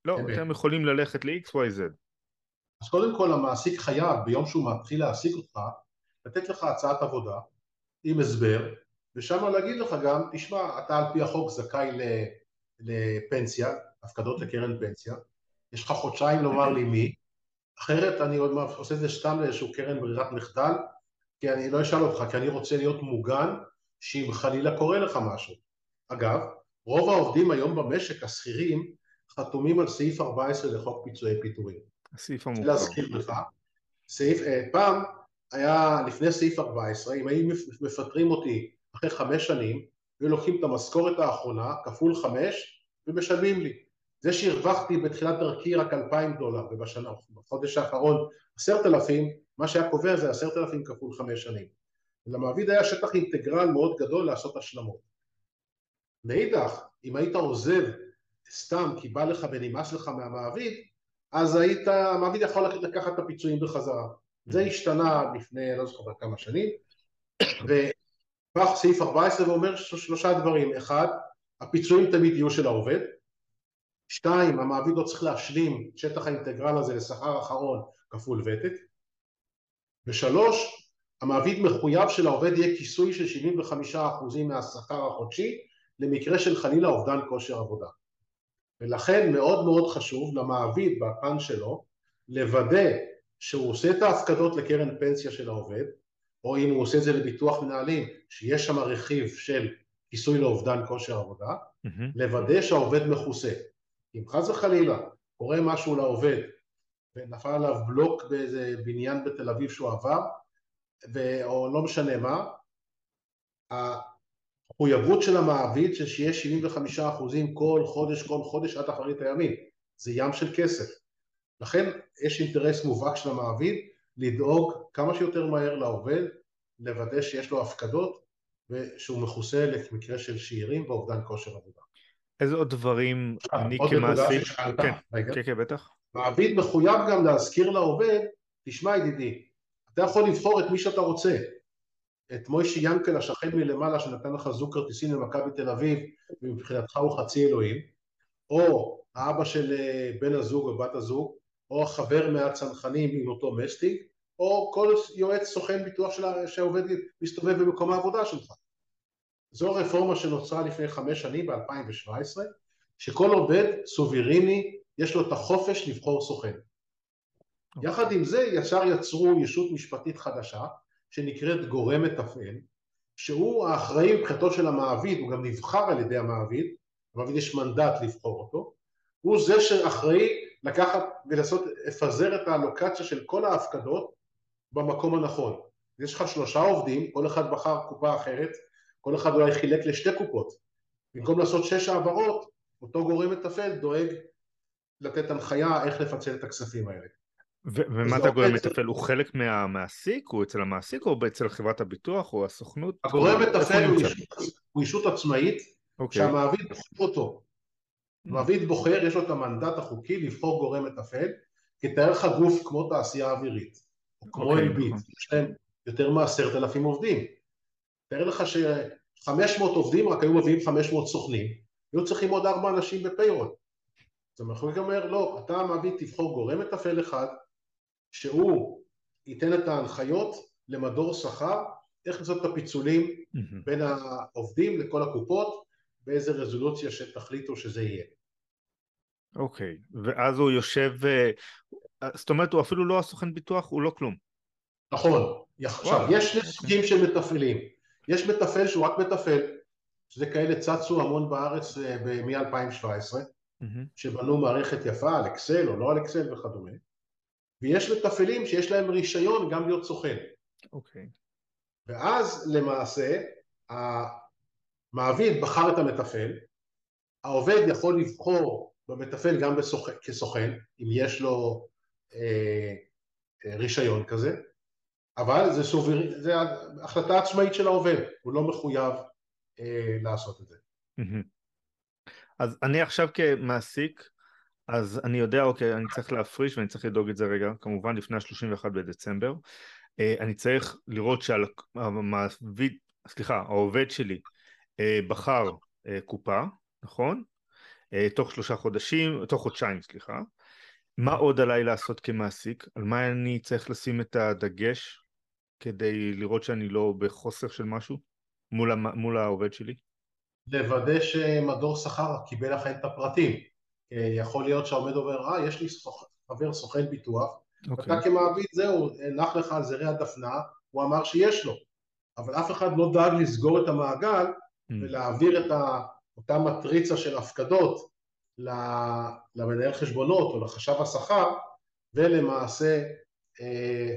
S1: לא, אתם יכולים ללכת ל-XYZ.
S2: אז קודם כל המעסיק חייב ביום שהוא מתחיל להעסיק אותך לתת לך הצעת עבודה עם הסבר ושם להגיד לך גם תשמע אתה על פי החוק זכאי לפנסיה הפקדות לקרן פנסיה יש לך חודשיים לומר לי מי אחרת אני עוד עושה את זה סתם לאיזשהו קרן ברירת מחדל כי אני לא אשאל אותך כי אני רוצה להיות מוגן שאם חלילה קורה לך משהו אגב רוב העובדים היום במשק השכירים חתומים על סעיף 14 לחוק פיצויי פיטורים
S1: הסעיף המוכר.
S2: להזכיר לך, סעיף, אה, פעם היה לפני סעיף 14, אם היו מפטרים אותי אחרי חמש שנים, היו לוקחים את המשכורת האחרונה, כפול חמש, ומשלמים לי. זה שהרווחתי בתחילת דרכי רק אלפיים דולר, ובשנה, בחודש האחרון עשרת אלפים, מה שהיה קובע זה עשרת אלפים כפול חמש שנים. למעביד היה שטח אינטגרל מאוד גדול לעשות השלמות. מאידך, אם היית עוזב סתם כי בא לך ונמאס לך מהמעביד, אז היית, המעביד יכול לקחת את הפיצויים בחזרה. זה mm-hmm. השתנה לפני, לא זוכר כמה שנים, ובא סעיף 14 ואומר שלושה דברים, אחד, הפיצויים תמיד יהיו של העובד, שתיים, המעביד לא צריך להשלים את שטח האינטגרל הזה לשכר אחרון כפול ותק, ושלוש, המעביד מחויב שלעובד יהיה כיסוי של 75% מהשכר החודשי למקרה של חלילה אובדן כושר עבודה. ולכן מאוד מאוד חשוב למעביד בפן שלו לוודא שהוא עושה את ההפקדות לקרן פנסיה של העובד, או אם הוא עושה את זה לביטוח מנהלים, שיש שם רכיב של כיסוי לאובדן כושר עבודה, mm-hmm. לוודא שהעובד מכוסה. אם חס וחלילה קורה משהו לעובד ונפל עליו בלוק באיזה בניין בתל אביב שהוא עבר, ו... או לא משנה מה, המחויבות של המעביד זה שיהיה 75 אחוזים כל חודש, כל חודש עד אחרית הימים. זה ים של כסף. לכן יש אינטרס מובהק של המעביד לדאוג כמה שיותר מהר לעובד, לוודא שיש לו הפקדות ושהוא מכוסה למקרה של שאירים ואובדן כושר עבודה.
S1: איזה עוד דברים אני כמעסיק... כן, כן, כן, בטח.
S2: מעביד מחויב גם להזכיר לעובד, תשמע ידידי, אתה יכול לבחור את מי שאתה רוצה, את מוישי ינקל השכן מלמעלה שנתן לך זוג כרטיסים למכבי תל אביב ומבחינתך הוא חצי אלוהים או האבא של אה, בן הזוג או בת הזוג או חבר מהצנחנים עם אותו מסטיק, או כל יועץ סוכן ביטוח שלה, שעובד, מסתובב במקום העבודה שלך. זו רפורמה שנוצרה לפני חמש שנים, ב-2017, שכל עובד סוביריני יש לו את החופש לבחור סוכן. יחד עם זה ישר יצרו ישות משפטית חדשה שנקראת גורם מתפעל, שהוא האחראי מבחינתו של המעביד, הוא גם נבחר על ידי המעביד, למעביד יש מנדט לבחור אותו, הוא זה שאחראי לקחת ולעשות, לפזר את האלוקציה של כל ההפקדות במקום הנכון. יש לך שלושה עובדים, כל אחד בחר קופה אחרת, כל אחד אולי חילק לשתי קופות. במקום לעשות שש העברות, אותו גורם מתפעל דואג לתת הנחיה איך לפצל את הכספים האלה.
S1: ומה זה הגורם מתפעל? הוא חלק מהמעסיק? הוא אצל המעסיק או אצל חברת הביטוח או הסוכנות?
S2: הגורם מתפעל הוא ישות עצמאית אוקיי. שהמעביד בוחר אותו. Mm. מעביד בוחר, יש לו את המנדט החוקי לבחור גורם מתפעל, כי תאר לך גוף כמו תעשייה אווירית, או כמו אוקיי, אלביט, נכון. יש להם יותר מעשרת אלפים עובדים. תאר לך ש-500 עובדים רק היו מביאים 500 סוכנים, היו צריכים עוד ארבע אנשים בפיירול. אז המחוקק אומר, לא, אתה מעביד תבחור גורם מתפעל אחד, שהוא ייתן את ההנחיות למדור שכר, איך לעשות את הפיצולים mm-hmm. בין העובדים לכל הקופות, באיזה רזולוציה שתחליטו שזה יהיה.
S1: אוקיי, okay. ואז הוא יושב, אה, זאת אומרת הוא אפילו לא הסוכן ביטוח, הוא לא כלום.
S2: נכון, עכשיו יש שני סוגים של מתפעלים, יש מתפעל שהוא רק מתפעל, שזה כאלה צצו המון בארץ אה, מ-2017, mm-hmm. שבנו מערכת יפה על אקסל או לא על אקסל וכדומה, ויש מתפעלים שיש להם רישיון גם להיות סוכן.
S1: אוקיי. Okay.
S2: ואז למעשה המעביד בחר את המתפעל, העובד יכול לבחור במתפעל גם בסוכן, כסוכן, אם יש לו אה, אה, רישיון כזה, אבל זה, סובר, זה החלטה עצמאית של העובד, הוא לא מחויב אה, לעשות את זה.
S1: אז אני עכשיו כמעסיק, אז אני יודע, אוקיי, אני צריך להפריש ואני צריך לדאוג את זה רגע, כמובן לפני ה-31 בדצמבר. אה, אני צריך לראות שהמעביד, סליחה, העובד שלי אה, בחר אה, קופה, נכון? תוך שלושה חודשים, תוך חודשיים, סליחה. מה עוד עליי לעשות כמעסיק? על מה אני צריך לשים את הדגש כדי לראות שאני לא בחוסר של משהו מול, מול העובד שלי?
S2: לוודא שמדור שכר קיבל לכם את הפרטים. יכול להיות שהעומד אומר, אה, יש לי חבר סוכן ביטוח, okay. אוקיי. אתה כמעביד זהו, נח לך על זרי הדפנה, הוא אמר שיש לו, אבל אף אחד לא דאג לסגור את המעגל mm. ולהעביר את ה, אותה מטריצה של הפקדות למנהל חשבונות או לחשב השכר ולמעשה אה,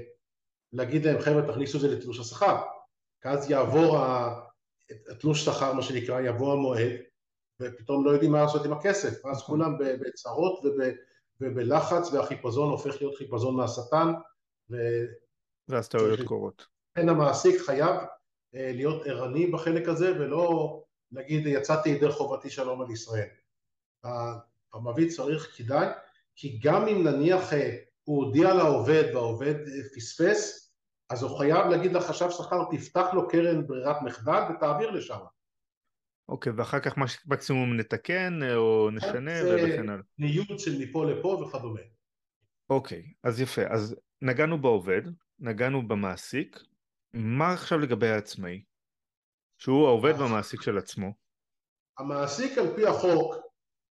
S2: להגיד להם חבר'ה תכניסו את זה לתלוש השכר כי אז יעבור התלוש שכר מה שנקרא יבוא המועד ופתאום לא יודעים מה לעשות עם הכסף נכון. כולם בצרות וב... ובלחץ והחיפזון הופך להיות חיפזון מהשטן ו...
S1: ואז טעויות קורות.
S2: לכן המעסיק חייב אה, להיות ערני בחלק הזה ולא להגיד יצאתי ידי חובתי שלום על ישראל. המעביד צריך, כדאי, כי גם אם נניח אה, הוא הודיע לעובד והעובד אה, פספס, אז הוא חייב להגיד לחשב שכר תפתח לו קרן ברירת מחדל ותעביר לשם.
S1: אוקיי, ואחר כך מקסימום נתקן אה, או נשנה וכן הלאה.
S2: ניוד של מפה לפה וכדומה.
S1: אוקיי, אז יפה. אז נגענו בעובד, נגענו במעסיק, מה עכשיו לגבי העצמאי? שהוא העובד והמעסיק של עצמו.
S2: המעסיק על פי החוק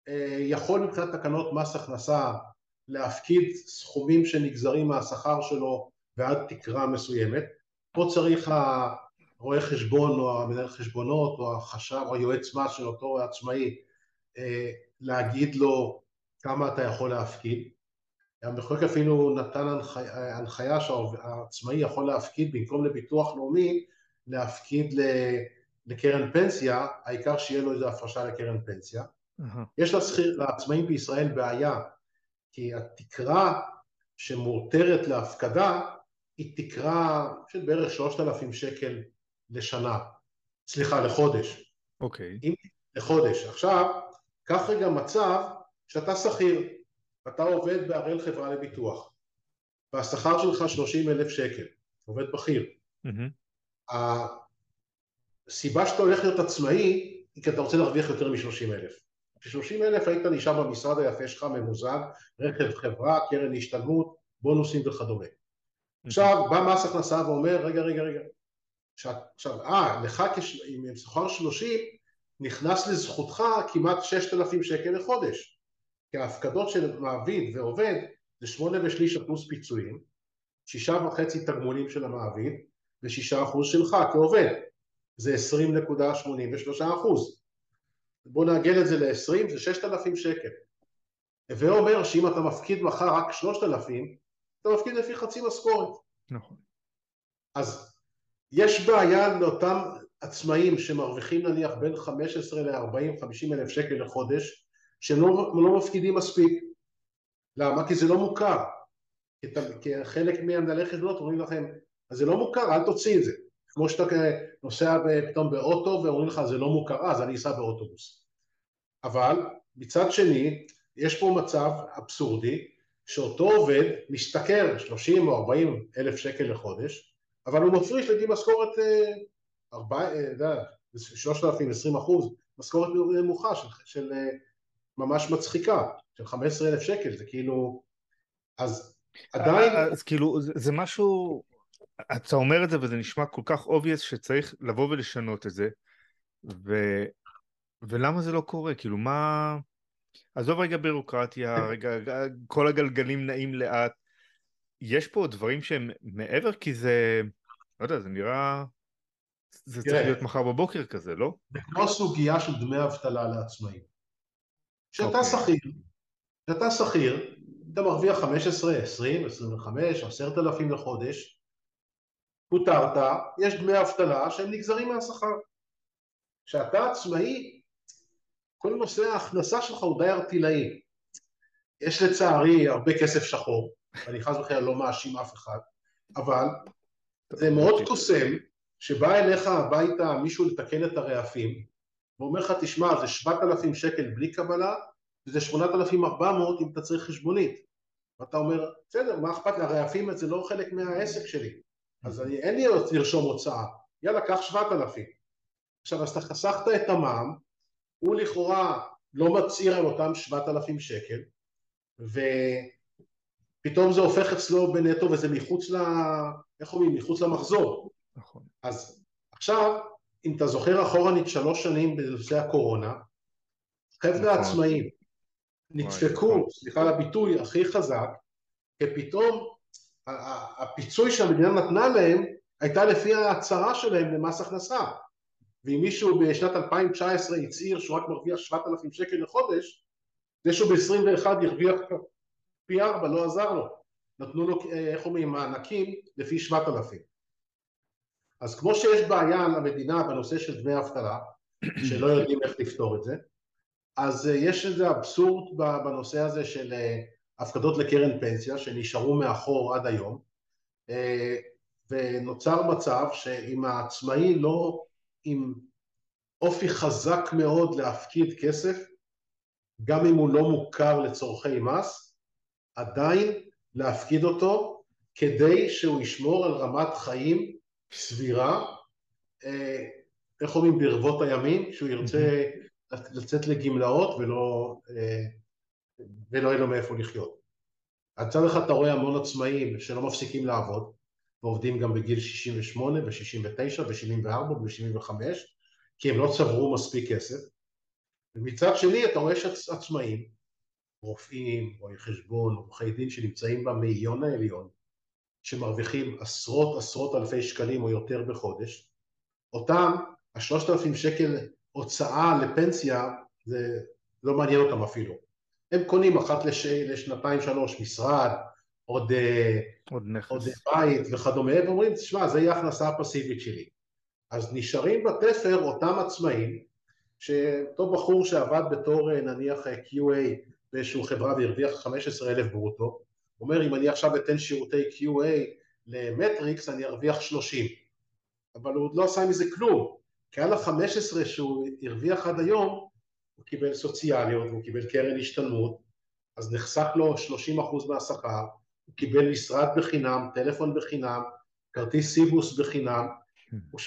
S2: אה, יכול מבחינת תקנות מס הכנסה להפקיד סכומים שנגזרים מהשכר שלו ועד תקרה מסוימת. פה צריך רואה חשבון או המנהל חשבונות או החשב או היועץ מס של אותו עצמאי אה, להגיד לו כמה אתה יכול להפקיד. המחוקק אפילו נתן הנחיה, הנחיה שהעצמאי יכול להפקיד במקום לביטוח לאומי להפקיד לקרן פנסיה, העיקר שיהיה לו איזו הפרשה לקרן פנסיה. Uh-huh. יש לעצמאים בישראל בעיה, כי התקרה שמותרת להפקדה היא תקרה של בערך 3,000 שקל לשנה, סליחה, לחודש.
S1: אוקיי.
S2: Okay. לחודש. עכשיו, קח רגע מצב שאתה שכיר, אתה עובד בהראל חברה לביטוח, והשכר שלך 30 אלף שקל, עובד בכיר. Mm-hmm. הסיבה שאתה הולך להיות עצמאי היא כי אתה רוצה להרוויח יותר מ-30 אלף. ב-30 אלף היית נשאר במשרד היפה שלך ממוזג, רכב חברה, קרן השתלמות, בונוסים וכדומה. עכשיו בא מס הכנסה ואומר רגע רגע רגע עכשיו אה לך. עם שכר 30 נכנס לזכותך כמעט 6,000 שקל לחודש כי ההפקדות של מעביד ועובד זה שמונה ושליש אחוז פיצויים שישה וחצי תגמולים של המעביד ושישה אחוז שלך כעובד זה 20.83 אחוז בוא נעגל את זה ל-20 זה 6,000 שקל הווה אומר שאם אתה מפקיד מחר רק 3,000 אתה מפקיד לפי חצי משכורת.
S1: נכון.
S2: אז יש בעיה לאותם עצמאים שמרוויחים נניח בין 15 ל-40-50 אלף שקל לחודש שהם לא, לא מפקידים מספיק. למה? כי זה לא מוכר. כי חלק מהמנהלי חשבונות אומרים לכם, אז זה לא מוכר, אל תוציא את זה. כמו שאתה נוסע פתאום באוטו ואומרים לך זה לא מוכר, אז אני אסע באוטובוס. אבל מצד שני, יש פה מצב אבסורדי שאותו עובד משתכר 30 או 40 אלף שקל לחודש, אבל הוא מפריש לדעי משכורת 3,000, 20 אה, אחוז, משכורת נמוכה של, של אה, ממש מצחיקה, של 15 אלף שקל, זה כאילו, אז עדיין...
S1: אה, אז כאילו זה, זה משהו, אתה אומר את זה וזה נשמע כל כך obvious שצריך לבוא ולשנות את זה, ו... ולמה זה לא קורה? כאילו מה... עזוב רגע בירוקרטיה, כן. רגע, כל הגלגלים נעים לאט. יש פה דברים שהם מעבר כי זה, לא יודע, זה נראה, זה צריך להיות מחר בבוקר כזה, לא?
S2: זה כמו סוגיה של דמי אבטלה לעצמאים. כשאתה אוקיי. שכיר, כשאתה שכיר, אתה מרוויח 15, 20, 25, 10,000 לחודש, פוטרת, יש דמי אבטלה שהם נגזרים מהשכר. כשאתה עצמאי, כל נושא ההכנסה שלך הוא די ארטילאי. יש לצערי הרבה כסף שחור, ואני חס וחלילה לא מאשים אף אחד, אבל זה מאוד קוסם שבא אליך הביתה מישהו לתקן את הרעפים ואומר לך תשמע זה 7,000 שקל בלי קבלה וזה 8,400 אם אתה צריך חשבונית. ואתה אומר בסדר מה אכפת לי? הרעפים זה לא חלק מהעסק שלי. אז אני, אין לי לרשום הוצאה. יאללה קח 7,000 עכשיו אז אתה חסכת את המע"מ הוא לכאורה לא מצהיר על אותם 7,000 שקל ופתאום זה הופך אצלו בנטו וזה מחוץ ל... איך אומרים? מחוץ למחזור.
S1: נכון.
S2: אז עכשיו, אם אתה זוכר אחורנית שלוש שנים בנושא הקורונה, חבר'ה נכון. עצמאים נדפקו, נכון. סליחה על הביטוי, הכי חזק, כי הפיצוי שהמדינה נתנה להם הייתה לפי ההצהרה שלהם למס הכנסה. ואם מישהו בשנת 2019 הצהיר שהוא רק מרוויח 7,000 שקל לחודש, זה שהוא ב-21 ירוויח פי ארבע, לא עזר לו. נתנו לו, איך אומרים, מענקים לפי 7,000. אז כמו שיש בעיה למדינה בנושא של דמי אבטלה, שלא יודעים איך לפתור את זה, אז אה, יש איזה אבסורד בנושא הזה של אה, הפקדות לקרן פנסיה שנשארו מאחור עד היום, אה, ונוצר מצב שאם העצמאי לא עם אופי חזק מאוד להפקיד כסף, גם אם הוא לא מוכר לצורכי מס, עדיין להפקיד אותו כדי שהוא ישמור על רמת חיים סבירה, אה, איך אומרים? ברבות הימים, שהוא ירצה לצאת לגמלאות ולא, אה, ולא יהיה לו מאיפה לחיות. מצד אחד אתה רואה המון עצמאים שלא מפסיקים לעבוד, ועובדים גם בגיל 68 ו-69 ו-74 ו-75 כי הם לא צברו מספיק כסף. ומצד שני אתה רואה שעצמאים, רופאים, רואי חשבון, עורכי דין שנמצאים במאיון העליון שמרוויחים עשרות עשרות אלפי שקלים או יותר בחודש אותם השלושת אלפים שקל הוצאה לפנסיה זה לא מעניין אותם אפילו הם קונים אחת לש... לשנתיים שלוש משרד עוד, אה, עוד, נכס. עוד בית וכדומה, ואומרים, תשמע, זה יהיה ההכנסה הפסיבית שלי. אז נשארים בתפר אותם עצמאים, שאותו בחור שעבד בתור אה, נניח אה, QA באיזושהי חברה והרוויח 15 אלף ברוטו, אומר אם אני עכשיו אתן שירותי QA למטריקס אני ארוויח 30, אבל הוא עוד לא עשה מזה כלום, כי על ה-15 שהוא הרוויח עד היום הוא קיבל סוציאליות, הוא קיבל קרן השתלמות, אז נחסך לו 30% מהשכר, הוא קיבל משרד בחינם, טלפון בחינם, כרטיס סיבוס בחינם, הוא,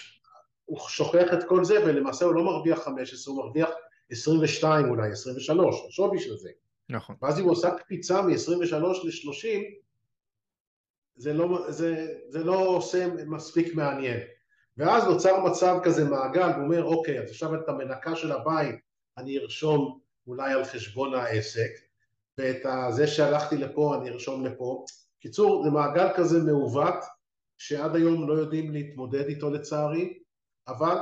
S2: הוא שוכח את כל זה ולמעשה הוא לא מרוויח 15, הוא מרוויח 22 אולי, 23, השווי של זה.
S1: נכון.
S2: ואז אם הוא עושה קפיצה מ-23 ל-30, זה לא, זה, זה לא עושה מספיק מעניין. ואז נוצר מצב כזה מעגל, הוא אומר, אוקיי, אז עכשיו את המנקה של הבית אני ארשום אולי על חשבון העסק, ואת זה שהלכתי לפה אני ארשום לפה. קיצור, זה מעגל כזה מעוות, שעד היום לא יודעים להתמודד איתו לצערי, אבל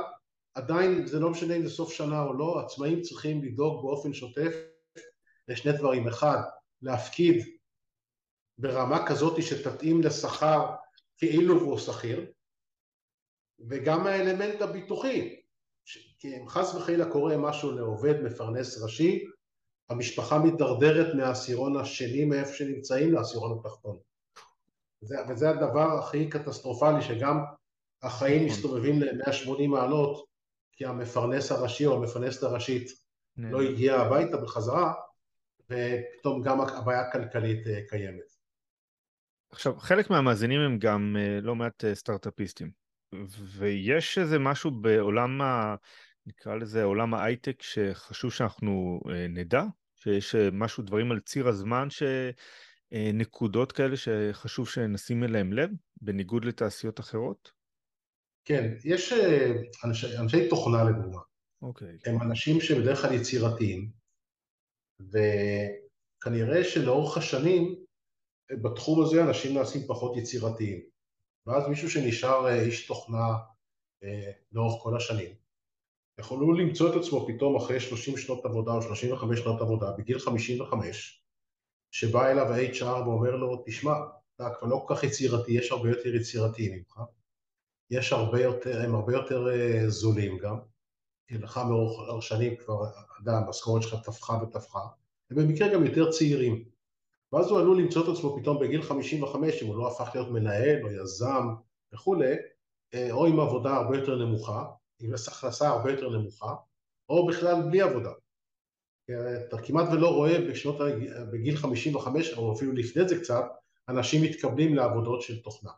S2: עדיין זה לא משנה אם זה סוף שנה או לא, עצמאים צריכים לדאוג באופן שוטף לשני דברים, אחד, להפקיד ברמה כזאת שתתאים לשכר כאילו הוא שכיר, וגם האלמנט הביטוחי, כי אם חס וחלילה קורה משהו לעובד מפרנס ראשי, המשפחה מתדרדרת מהעשירון השני מאיפה שנמצאים לעשירון התחתון. וזה, וזה הדבר הכי קטסטרופלי, שגם החיים נכון. מסתובבים ל-180 מעלות, כי המפרנס הראשי או המפרנסת הראשית לא הגיעה הביתה בחזרה, ופתאום גם הבעיה הכלכלית אה, קיימת.
S1: עכשיו, חלק מהמאזינים הם גם אה, לא מעט אה, סטארט-אפיסטים, ויש איזה משהו בעולם ה... נקרא לזה עולם ההייטק שחשוב שאנחנו נדע, שיש משהו, דברים על ציר הזמן, שנקודות כאלה שחשוב שנשים אליהם לב, בניגוד לתעשיות אחרות?
S2: כן, יש אנשי, אנשי תוכנה לדוגמה.
S1: אוקיי.
S2: הם אנשים שבדרך כלל יצירתיים, וכנראה שלאורך השנים בתחום הזה אנשים נעשים פחות יצירתיים. ואז מישהו שנשאר אה, איש תוכנה אה, לאורך כל השנים, יכולו למצוא את עצמו פתאום אחרי 30 שנות עבודה או 35 שנות עבודה, בגיל 55, שבא אליו ה-HR ואומר לו, תשמע, אתה כבר לא כל כך יצירתי, יש הרבה יותר יצירתיים ממך, יש הרבה יותר, הם הרבה יותר אה, זולים גם, לך מאורך שנים כבר, יודע, המשכורת שלך טפחה וטפחה, ובמקרה גם יותר צעירים. ואז הוא עלול למצוא את עצמו פתאום בגיל 55, אם הוא לא הפך להיות מנהל או יזם וכולי, אה, או עם עבודה הרבה יותר נמוכה, עם הכנסה הרבה יותר נמוכה, או בכלל בלי עבודה. אתה כמעט ולא רואה בשנות, בגיל 55, או אפילו לפני זה קצת, אנשים מתקבלים לעבודות של תוכנה.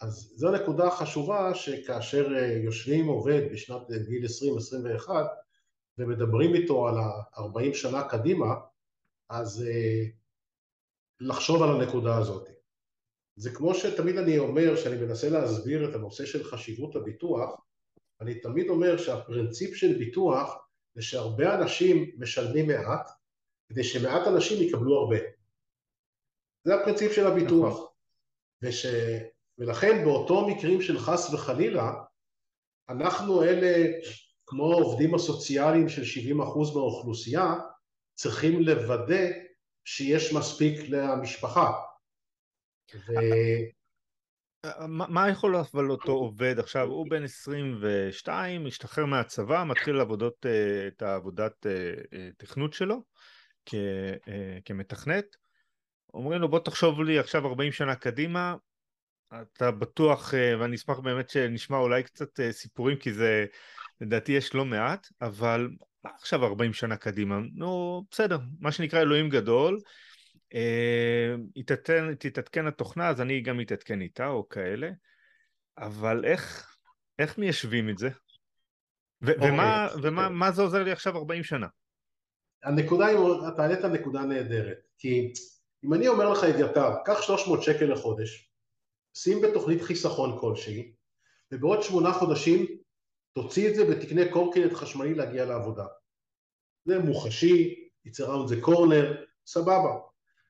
S2: אז זו נקודה חשובה שכאשר אה, יושבים עובד בשנת אה, גיל 20-21 ומדברים איתו על ה-40 שנה קדימה, אז אה, לחשוב על הנקודה הזאת. זה כמו שתמיד אני אומר, שאני מנסה להסביר את הנושא של חשיבות הביטוח, אני תמיד אומר שהפרינציפ של ביטוח זה שהרבה אנשים משלמים מעט, כדי שמעט אנשים יקבלו הרבה. זה הפרינציפ של הביטוח. נכון. וש... ולכן באותו מקרים של חס וחלילה, אנחנו אלה, כמו העובדים הסוציאליים של 70% מהאוכלוסייה, צריכים לוודא שיש מספיק למשפחה. ו...
S1: מה יכול אבל אותו עובד עכשיו, הוא בן 22, משתחרר מהצבא, מתחיל לעבודות, אה, את העבודת אה, אה, תכנות שלו כ, כמתכנת, אומרים לו בוא תחשוב לי עכשיו 40 שנה קדימה, אתה בטוח, ואני אשמח באמת שנשמע אולי קצת סיפורים כי זה לדעתי יש לא מעט, אבל עכשיו 40 שנה קדימה, נו בסדר, מה שנקרא אלוהים גדול, יתעדכן, תתעדכן התוכנה אז אני גם אתעדכן איתה או כאלה, אבל איך, איך מיישבים את זה? ו-. אוקיי, ומה, ומה מה זה עוזר לי עכשיו 40 שנה?
S2: הנקודה היא, אתה העלית נקודה נהדרת, כי אם אני אומר לך אביתר, קח 300 שקל לחודש, שים בתוכנית חיסכון כלשהי, ובעוד שמונה חודשים תוציא את זה ותקנה קורקינט חשמלי להגיע לעבודה. זה מוחשי, יצרה את זה קורנר, סבבה.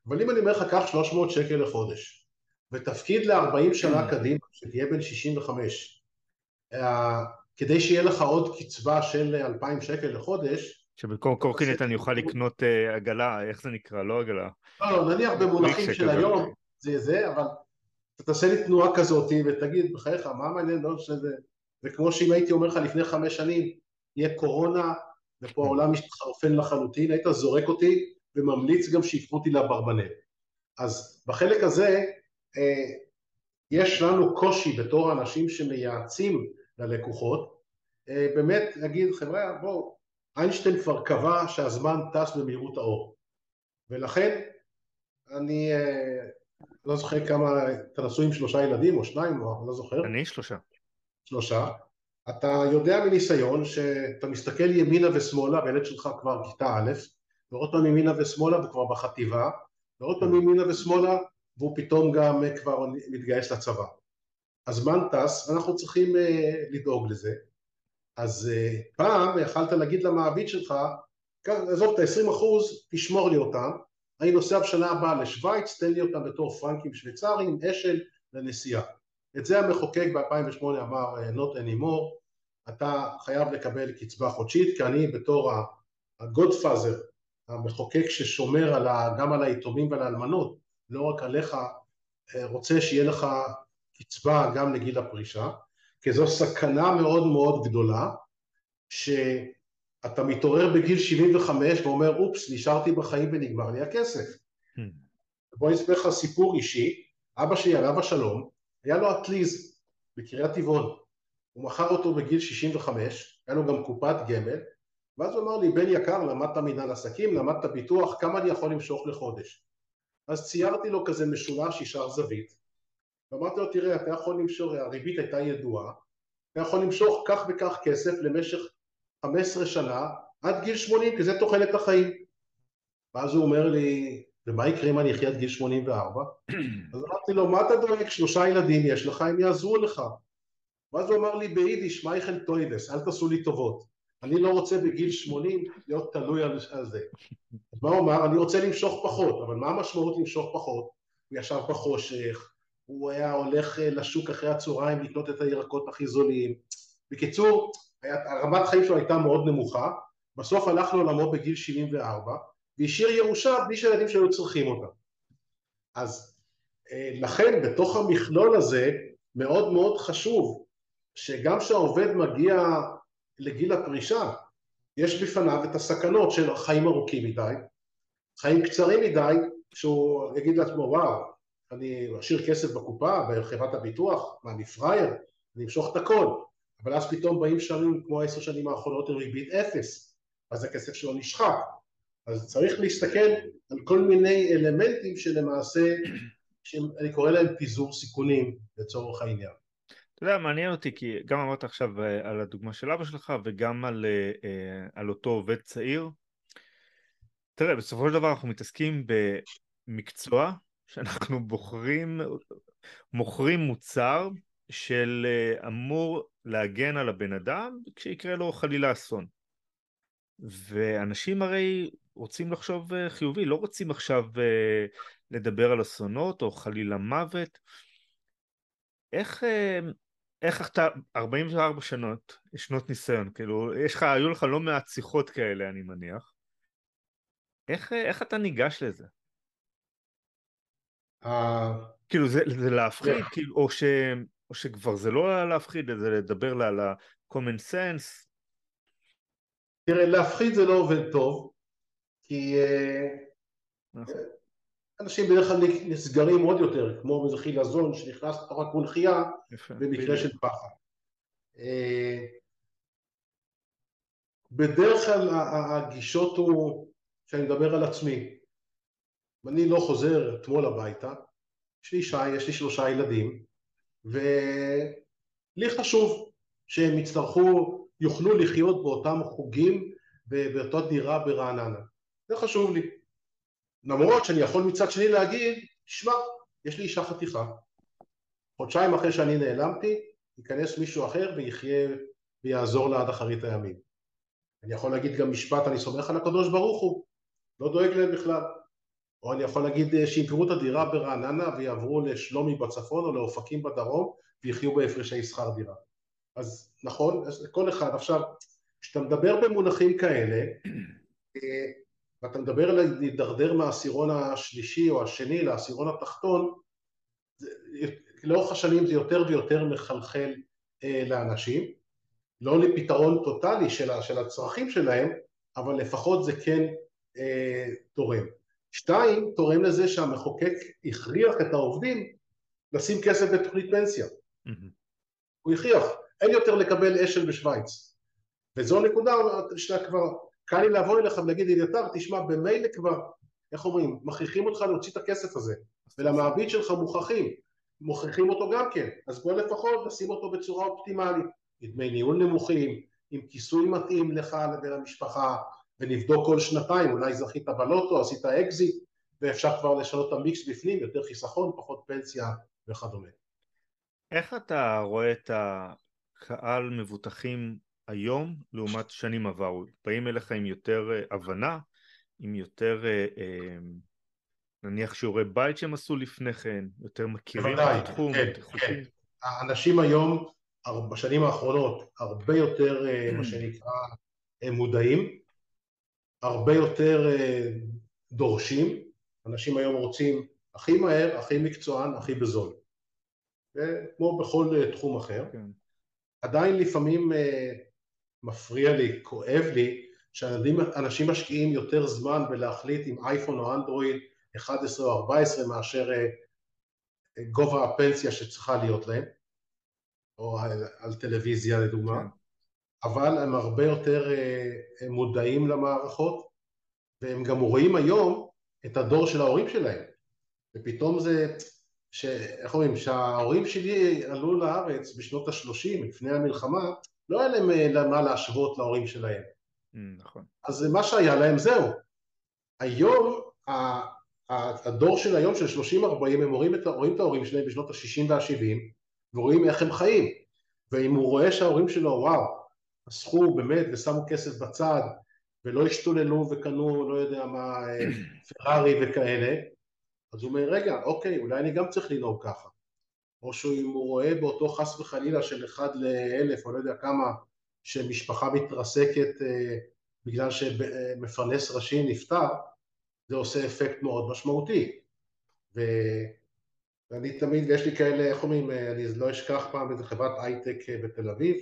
S2: אבל אם אני אומר לך, קח 300 שקל לחודש, ותפקיד ל-40 שנה קדימה, שתהיה בן 65, אה, כדי שיהיה לך עוד קצבה של 2,000 שקל לחודש,
S1: שבמקום קורקינט אני אוכל לקנות uh, עגלה, איך זה נקרא? לא עגלה.
S2: לא, לא, נניח במונחים של היום, זה זה, אבל אתה תעשה לי תנועה כזאת ותגיד, בחייך, מה מעניין, לא שזה... זה כמו שאם הייתי אומר לך לפני חמש שנים, יהיה קורונה, ופה העולם מתחרפן לחלוטין, היית זורק אותי וממליץ גם שיקחו אותי לאברבנל. אז בחלק הזה אה, יש לנו קושי בתור אנשים שמייעצים ללקוחות, אה, באמת להגיד חבר'ה בואו, איינשטיין כבר קבע שהזמן טס במהירות האור, ולכן אני אה, לא זוכר כמה, אתה נשוי עם שלושה ילדים או שניים, או לא זוכר.
S1: אני שלושה.
S2: שלושה. אתה יודע מניסיון שאתה מסתכל ימינה ושמאלה והילד שלך כבר כיתה א', ועוד פעם ימינה ושמאלה וכבר בחטיבה, ועוד פעם ימינה ושמאלה והוא פתאום גם כבר מתגייס לצבא. הזמן טס ואנחנו צריכים לדאוג לזה. אז פעם יכלת להגיד למעביד שלך, עזוב את ה-20 אחוז, תשמור לי אותם, אני נוסע בשנה הבאה לשוויץ, תן לי אותם בתור פרנקים שוויצריים, אשל לנסיעה. את זה המחוקק ב-2008 אמר not anymore, אתה חייב לקבל קצבה חודשית, כי אני בתור הגודפאזר, המחוקק ששומר על ה, גם על היתומים ועל האלמנות, לא רק עליך, רוצה שיהיה לך קצבה גם לגיל הפרישה, כי זו סכנה מאוד מאוד גדולה, שאתה מתעורר בגיל 75 ואומר אופס נשארתי בחיים ונגמר לי הכסף. Hmm. בוא נספר לך סיפור אישי, אבא שלי עליו השלום, היה לו אטליז בקריית טבעון, הוא מכר אותו בגיל 65, היה לו גם קופת גמל, ואז הוא אמר לי בן יקר למדת מנהל עסקים, למדת ביטוח, כמה אני יכול למשוך לחודש? אז ציירתי לו כזה משולש ישר זווית, ואמרתי לו תראה אתה יכול למשוך, הריבית הייתה ידועה, אתה יכול למשוך כך וכך כסף למשך 15 שנה עד גיל 80 כי זה תוחלת החיים ואז הוא אומר לי ומה יקרה אם אני אחיה עד גיל 84? אז אמרתי לו מה אתה דואג שלושה ילדים יש לך הם יעזרו לך ואז הוא אמר לי ביידיש מייכל טוידס אל תעשו לי טובות אני לא רוצה בגיל 80 להיות תלוי על זה אז מה הוא אמר? אני רוצה למשוך פחות אבל מה המשמעות למשוך פחות? הוא ישב בחושך הוא היה הולך אה, לשוק אחרי הצהריים לקנות את הירקות הכי זולים. בקיצור, הרמת חיים שלו הייתה מאוד נמוכה, בסוף הלך לעולמו בגיל 74 והשאיר ירושה בלי שהילדים שלו צריכים אותה. אז אה, לכן בתוך המכלול הזה מאוד מאוד חשוב שגם כשהעובד מגיע לגיל הפרישה יש בפניו את הסכנות של חיים ארוכים מדי, חיים קצרים מדי, שהוא יגיד לעצמו וואו אני אשאיר כסף בקופה, בחברת הביטוח, מה אני פראייר, אני אמשוך את הכל, אבל אז פתאום באים שנים כמו עשר שנים האחרונות עם ריבית אפס, אז הכסף שלו נשחק, אז צריך להסתכל על כל מיני אלמנטים שלמעשה, שאני קורא להם פיזור סיכונים לצורך העניין.
S1: אתה יודע, מעניין אותי כי גם אמרת עכשיו אה, על הדוגמה של אבא שלך וגם על, אה, אה, על אותו עובד צעיר. תראה, בסופו של דבר אנחנו מתעסקים במקצוע שאנחנו בוחרים, מוכרים מוצר של אה, אמור להגן על הבן אדם כשיקרה לו חלילה אסון. ואנשים הרי רוצים לחשוב אה, חיובי, לא רוצים עכשיו אה, לדבר על אסונות או חלילה מוות. איך, איך אתה, 44 שנות, שנות ניסיון, כאילו, יש לך, היו לך לא מעט שיחות כאלה אני מניח. איך, איך אתה ניגש לזה? כאילו זה, זה להפחיד, כאילו, או, ש, או שכבר זה לא להפחיד, זה לדבר לה, על ה-common sense.
S2: תראה, להפחיד זה לא עובד טוב, כי נכון. אנשים בדרך כלל נסגרים עוד יותר, כמו איזה חילזון שנכנס לתוך הקונכייה במקרה של פחד. אה, בדרך כלל הגישות הוא, כשאני מדבר על עצמי, ואני לא חוזר אתמול הביתה, יש לי אישה, יש לי שלושה ילדים, ולי חשוב שהם יצטרכו, יוכלו לחיות באותם חוגים באותה דירה ברעננה. זה חשוב לי. למרות שאני יכול מצד שני להגיד, שמע, יש לי אישה חתיכה, חודשיים אחרי שאני נעלמתי, ייכנס מישהו אחר ויחיה ויעזור לה עד אחרית הימים. אני יכול להגיד גם משפט, אני סומך על הקדוש ברוך הוא, לא דואג להם בכלל. או אני יכול להגיד אה, שימכרו את הדירה ברעננה ויעברו לשלומי בצפון או לאופקים בדרום ויחיו בהפרשי שכר דירה. אז נכון, כל אחד. עכשיו, כשאתה מדבר במונחים כאלה, אה, ואתה מדבר על להידרדר מהעשירון השלישי או השני לעשירון התחתון, לאורך השנים זה יותר ויותר מחלחל אה, לאנשים, לא לפתרון טוטאלי של, של הצרכים שלהם, אבל לפחות זה כן אה, תורם. שתיים, תורם לזה שהמחוקק הכריח את העובדים לשים כסף בתוכנית פנסיה. Mm-hmm. הוא הכריח, אין יותר לקבל אשל בשוויץ. וזו נקודה שאתה כבר, קל לי לבוא אליך ולהגיד אליתר, תשמע, במילא כבר, איך אומרים, מכריחים אותך להוציא את הכסף הזה, ולמעביד שלך מוכרחים, מוכרחים אותו גם כן, אז בוא לפחות נשים אותו בצורה אופטימלית. עם דמי ניהול נמוכים, עם כיסוי מתאים לך ולמשפחה, ונבדוק כל שנתיים, אולי זכית בלוטו, עשית אקזיט, ואפשר כבר לשנות את המיקס בפנים, יותר חיסכון, פחות פנסיה וכדומה.
S1: איך אתה רואה את הקהל מבוטחים היום לעומת שנים עברו? באים אליך עם יותר אה, הבנה, עם יותר אה, אה, נניח שיעורי בית שהם עשו לפני כן, יותר מכירים את התחום,
S2: כן, כן. האנשים היום, בשנים האחרונות, הרבה יותר מה שנקרא מודעים, הרבה יותר דורשים, אנשים היום רוצים הכי מהר, הכי מקצוען, הכי בזול. כמו בכל תחום אחר. כן. עדיין לפעמים מפריע לי, כואב לי, שאנשים משקיעים יותר זמן בלהחליט אם אייפון או אנדרואיד 11 או 14 מאשר אה, גובה הפנסיה שצריכה להיות להם, או על, על טלוויזיה לדוגמה, כן. אבל הם הרבה יותר אה, מודעים למערכות, והם גם רואים היום את הדור של ההורים שלהם, ופתאום זה, ש... איך אומרים, שההורים שלי עלו לארץ בשנות ה-30 לפני המלחמה, לא היה להם אה, מה להשוות להורים שלהם.
S1: Mm, נכון.
S2: אז מה שהיה להם זהו. היום, הדור של היום של 30-40 הם רואים את, רואים את ההורים שלהם בשנות ה-60 וה-70 ורואים איך הם חיים. ואם הוא רואה שההורים שלו, וואו, אסחו באמת ושמו כסף בצד ולא השתוללו וקנו, לא יודע מה, אה, פרארי וכאלה, אז הוא אומר, רגע, אוקיי, אולי אני גם צריך לנהוג ככה. או שאם הוא רואה באותו חס וחלילה של אחד לאלף או לא יודע כמה שמשפחה מתרסקת אה, בגלל שמפרנס ראשי נפטר, זה עושה אפקט מאוד משמעותי. ו... ואני תמיד, יש לי כאלה, איך אומרים, אה, אני לא אשכח פעם איזה חברת הייטק אה, בתל אביב,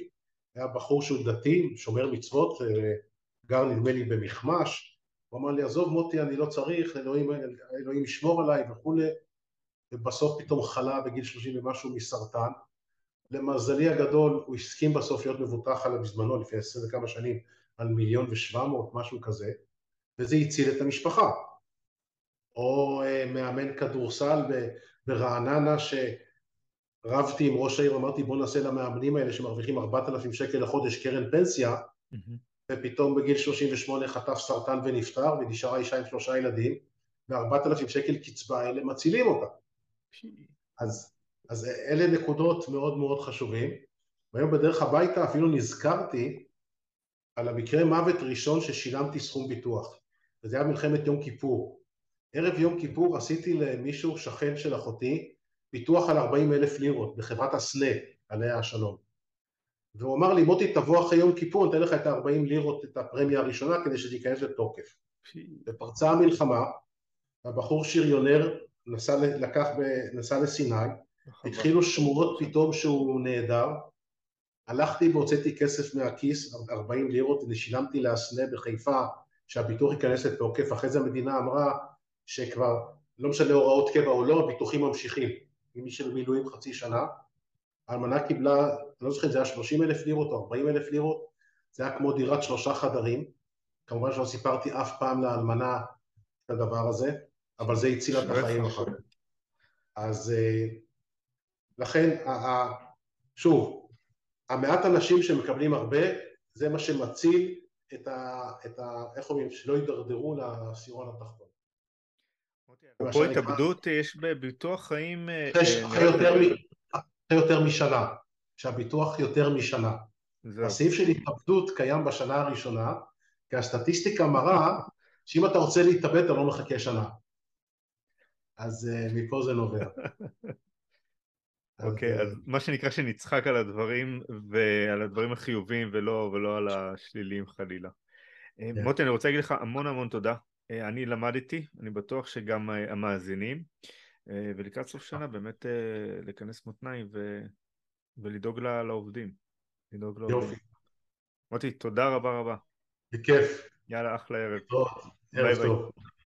S2: היה בחור שהוא דתי, שומר מצוות, גר נדמה לי במכמש, הוא אמר לי, עזוב מוטי, אני לא צריך, אלוהים, אלוהים ישמור עליי וכולי, ובסוף פתאום חלה בגיל 30 ומשהו מסרטן. למזלי הגדול הוא הסכים בסוף להיות מבוטח עליו בזמנו לפני עשרים וכמה שנים על מיליון ושבע מאות משהו כזה וזה הציל את המשפחה. או אה, מאמן כדורסל ברעננה שרבתי עם ראש העיר אמרתי בוא נעשה למאמנים האלה שמרוויחים ארבעת אלפים שקל לחודש קרן פנסיה. ופתאום בגיל 38 חטף סרטן ונפטר ונשארה אישה עם שלושה ילדים וארבעת אלפים שקל קצבה האלה מצילים אותה אז, אז אלה נקודות מאוד מאוד חשובים. והיום בדרך הביתה אפילו נזכרתי על המקרה מוות ראשון ששילמתי סכום ביטוח, וזה היה מלחמת יום כיפור. ערב יום כיפור עשיתי למישהו, שכן של אחותי, ביטוח על 40 אלף לירות בחברת הסנה, עליה השלום. והוא אמר לי, מוטי תבוא אחרי יום כיפור, נתן לך את ה-40 לירות, את הפרמיה הראשונה, כדי שתיכנס לתוקף. ופרצה המלחמה, הבחור שריונר נסע, לקח, נסע לסיני, התחילו שמועות פתאום שהוא נהדר, הלכתי והוצאתי כסף מהכיס, 40 לירות, ושילמתי לאסנה בחיפה שהביטוח ייכנס לתוקף, אחרי זה המדינה אמרה שכבר לא משנה הוראות קבע או לא, הביטוחים ממשיכים, עם מי שבמילואים חצי שנה, האלמנה קיבלה, אני לא זוכר אם זה היה 30 אלף לירות או 40 אלף לירות, זה היה כמו דירת שלושה חדרים, כמובן שלא סיפרתי אף פעם לאלמנה את הדבר הזה, אבל זה הציל את החיים אחר כך. אז אה, לכן, שוב, המעט אנשים שמקבלים הרבה, זה מה שמציל את ה... את ה איך אומרים? שלא יידרדרו לעשירון התחתון.
S1: פה התאבדות יש בביטוח חיים...
S2: אה, אה, אחרי יותר משנה, שהביטוח יותר משנה. הסעיף של התאבדות קיים בשנה הראשונה, כי הסטטיסטיקה מראה שאם אתה רוצה להתאבד אתה לא מחכה שנה. אז מפה זה נובע.
S1: אוקיי, okay, אז, מה שנקרא שנצחק על הדברים ועל הדברים החיוביים ולא, ולא על השליליים חלילה. Yeah. אה, כן. מוטי, אני רוצה להגיד לך המון המון תודה. אני למדתי, אני בטוח שגם המאזינים, ולקראת סוף שנה באמת לכנס מותניים ו... ולדאוג לעובדים. לדאוג לעובדים. יופי. מוטי, תודה רבה רבה.
S2: בכיף.
S1: יאללה, אחלה ערב.
S2: טוב, ערב טוב.